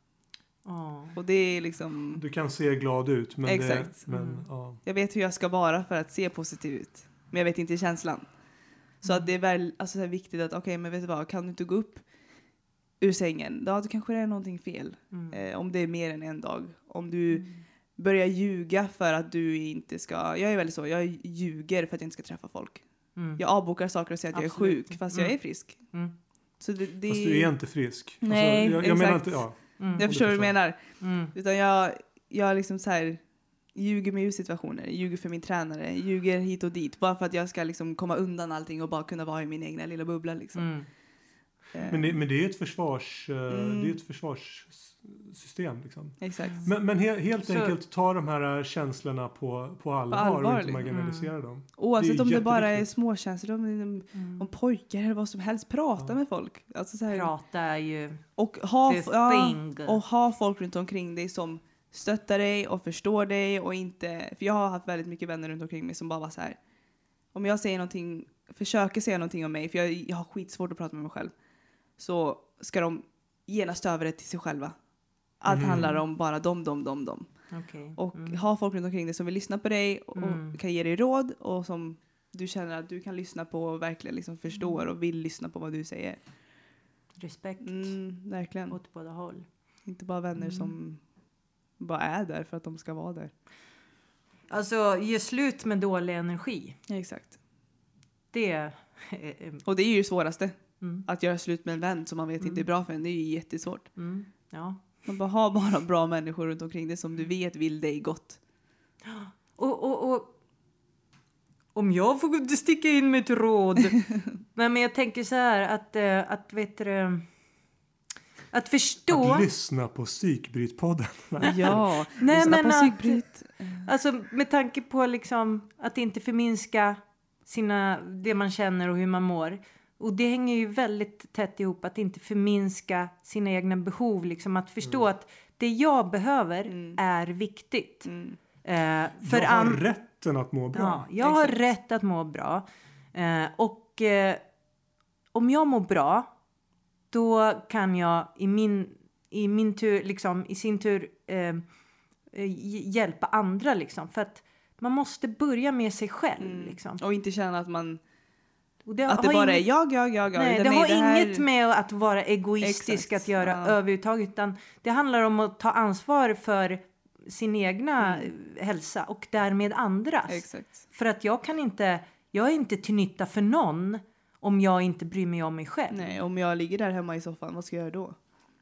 Ja. Och det är liksom... Du kan se glad ut. Men Exakt. Det, men, Mm. ja. Jag vet hur jag ska vara för att se positiv ut. Men jag vet inte känslan. Så att det är väl alltså, så här viktigt att okej, men vet du vad, kan du inte gå upp ur sängen, då kanske det är någonting fel. Mm. Eh, om det är mer än en dag. Om du börjar ljuga för att du inte ska... Jag är väldigt så, jag ljuger för att jag inte ska träffa folk. Mm. Jag avbokar saker och säger att jag är Absolut. sjuk fast Mm. jag är frisk. Mm. Så det, det, Fast du är inte frisk. Nej, alltså, jag, jag menar exakt. inte, ja. Mm. jag förstår vad du menar. Mm. Utan jag, jag liksom så här ljuger mig ur situationer, ljuger för min tränare, ljuger hit och dit. Bara för att jag ska liksom komma undan allting och bara kunna vara i min egna lilla bubbla. Liksom. Mm. Eh, Men det, men det är ett försvars, eh, Mm. det är ett försvarssystem. Liksom. Exakt. Men, men he, helt Så- enkelt ta de här känslorna på, på allvar, allvar, och inte liksom. marginalisera dem. Oavsett det om det bara är småkänslor, om, Mm. om pojkar eller vad som helst, prata Ja. med folk. Alltså så här, Prata är ju och, ha, ja, och ha folk runt omkring dig som stöttar dig och förstår dig och inte, för jag har haft väldigt mycket vänner runt omkring mig som bara var så här. Om jag säger någonting, försöker säga någonting om mig, för jag, jag har skitsvårt att prata med mig själv, så ska de genast över det till sig själva. Allt Mm. handlar om bara dem, dem, dem, dem. Okej. Och Mm. ha folk runt omkring dig som vill lyssna på dig och Mm. kan ge dig råd och som du känner att du kan lyssna på och verkligen liksom förstår Mm. och vill lyssna på vad du säger. Respekt Mm, verkligen. åt båda håll. Inte bara vänner Mm. som bara är där för att de ska vara där. Alltså, ge slut med dålig energi. exakt. Det är... Och det är ju det svåraste. Mm. Att göra slut med en vän som man vet inte är Mm. bra för en. Det är ju jättesvårt. Mm. Ja. Man bara har bara bra människor runt omkring dig som du vet vill dig gott. Och, och, och om jag får sticka in med ett råd. Nej, men jag tänker så här att, eh, att vet du, att förstå. Att lyssna på Psykbrytpodden. Ja, Nej, lyssna men på att-. Alltså med tanke på liksom att inte förminska sina, det man känner och hur man mår. Och det hänger ju väldigt tätt ihop att inte förminska sina egna behov. Liksom att förstå att det jag behöver Mm. är viktigt. Mm. Eh, för jag har an- rätten att må bra. Ja, jag har Exakt. rätt att må bra. Eh, och eh, om jag mår bra, då kan jag i min, i min tur, liksom, i sin tur eh, eh, hj- hjälpa andra. Liksom, för att man måste börja med sig själv. Mm. Liksom. Och inte känna att man det att det bara är inget- jag, jag, jag, jag. Nej, utan det har här- inget med att vara egoistisk Exakt, att göra ja. överhuvudtaget. Utan det handlar om att ta ansvar för sin egna Mm. hälsa och därmed andras. Exakt. För att jag kan inte, jag är inte till nytta för någon om jag inte bryr mig om mig själv. Nej, om jag ligger där hemma i soffan, vad ska jag göra då?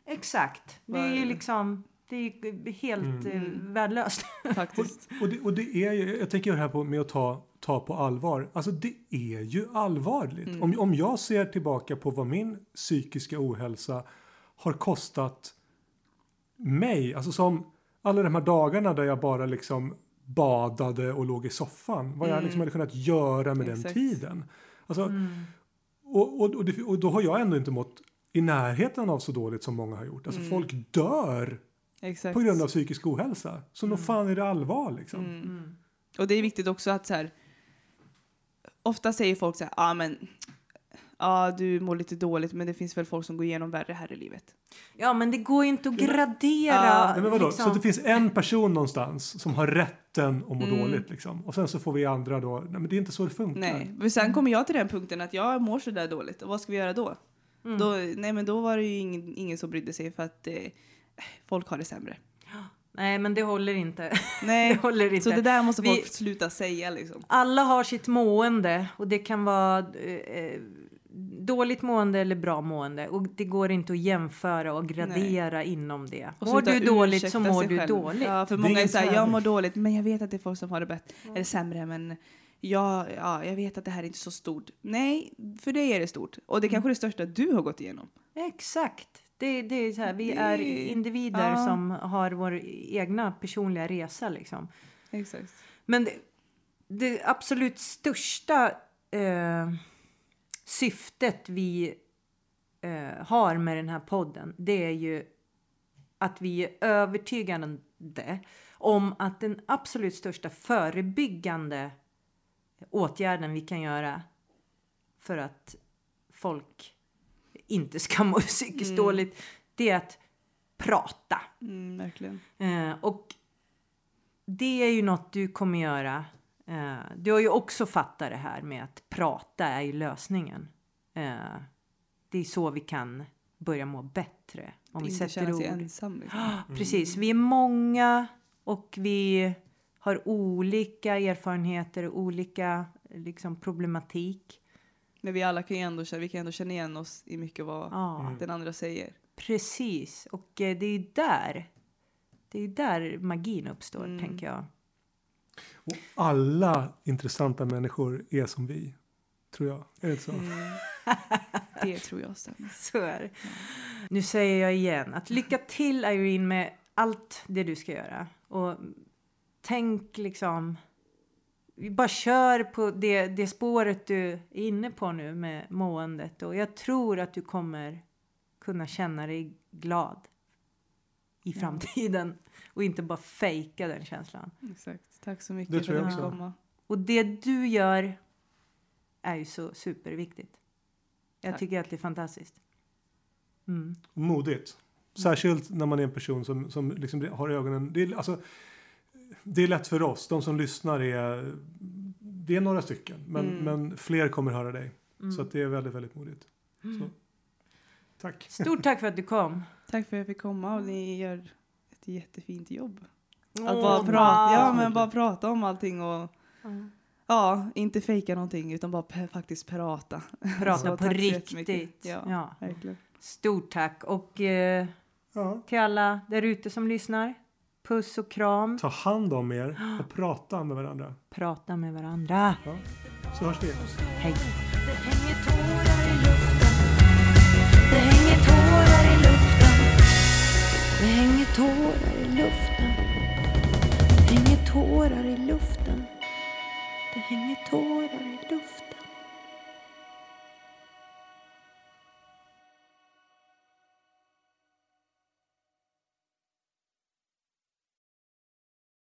Exakt. Det är ju liksom, det är helt Mm. eh, värdelöst. Faktiskt. Och det, och det är ju, jag tänker här på med att ta, ta på allvar. Alltså det är ju allvarligt. Mm. Om, om jag ser tillbaka på vad min psykiska ohälsa har kostat mig. Alltså som alla de här dagarna där jag bara liksom badade och låg i soffan. Vad jag Mm. liksom hade kunnat göra med den Exakt. tiden. Alltså, Mm. Och, och, och, det, och då har jag ändå inte mått i närheten av så dåligt som många har gjort. Alltså Mm. folk dör Exakt. på grund av psykisk ohälsa. Så nog Mm. fan är det allvar liksom. Mm. Mm. Och det är viktigt också att så här, ofta säger folk så här, ja ah, men, ja du mår lite dåligt men det finns väl folk som går igenom värre här i livet. Ja, men det går ju inte att gradera. Ja, Nej, men vadå? liksom. Så det finns en person någonstans som har rätten att må Mm. dåligt liksom. Och sen så får vi andra då, nej men det är inte så det funkar. Nej, men sen kommer jag till den punkten att jag mår så där dåligt och vad ska vi göra då? Mm. då nej men då var det ju ingen, ingen som brydde sig för att eh, folk har det sämre. Nej, men det håller inte. det Nej, håller inte. så det där måste Vi- folk sluta säga liksom. Alla har sitt mående och det kan vara eh, dåligt mående eller bra mående och det går inte att jämföra och gradera inom det. Och mår du dåligt så mår du själv. dåligt. Ja, för Det många är såhär, jag mår dåligt men jag vet att det är folk som har det bättre, eller sämre men jag, ja, jag vet att det här är inte så stort. Nej, för dig är det stort. Och det är kanske är det största du har gått igenom. Exakt. Det, det är så här, vi Det- är individer ja. som har vår egna personliga resa liksom. Exakt. Men det, det absolut största eh, syftet vi eh, har med den här podden det är ju att vi är övertygande om att den absolut största förebyggande åtgärden vi kan göra för att folk inte ska må psykiskt Mm. dåligt det är att prata. Mm, verkligen. Eh, och det är ju något du kommer göra. Eh, du har ju också fattat det här med att prata är ju lösningen. Eh, det är så vi kan börja må bättre. Om vi sätter känna ord. sig ensam. Liksom. Ah, Precis, vi är många och vi har olika erfarenheter och olika liksom, problematik. Men vi alla kan ju ändå, känna- vi kan ändå känna igen oss i mycket vad Ja, Mm. den andra säger. precis. Och eh, det är ju där, det är där magin uppstår, Mm. tänker jag. Och alla intressanta människor är som vi. Tror jag. Är det inte så? Mm. det tror jag stämmer. Så är det. Nu säger jag igen att lycka till Irene med allt det du ska göra. Och tänk liksom, bara kör på det, det spåret du är inne på nu med måendet. Och jag tror att du kommer kunna känna dig glad i framtiden och inte bara fejka den känslan. Exakt. Tack så mycket Det för att du komma. Och det du gör är ju så superviktigt. Jag Tack. tycker att det är fantastiskt. Mm. Modigt. Särskilt när man är en person som, som liksom har ögonen... Det är, alltså, det är lätt för oss, de som lyssnar är... Det är några stycken, men, Mm. men fler kommer höra dig. Mm. Så att det är väldigt, väldigt modigt. Så, tack. Stort tack för att du kom. Tack för att jag fick komma och ni gör ett jättefint jobb. Att bara, tack. prata, ja, men bara prata om allting och Mm. ja, inte fejka någonting utan bara faktiskt prata. Prata på riktigt. Ja. Ja. Verkligen. Stort tack. Och eh, Ja. till alla där ute som lyssnar. Puss och kram. Ta hand om er och prata med varandra. Prata med varandra. Ja. Så hörs vi. Hej. Det hänger tårar i luften tårar i luften. Det hänger tårar i luften.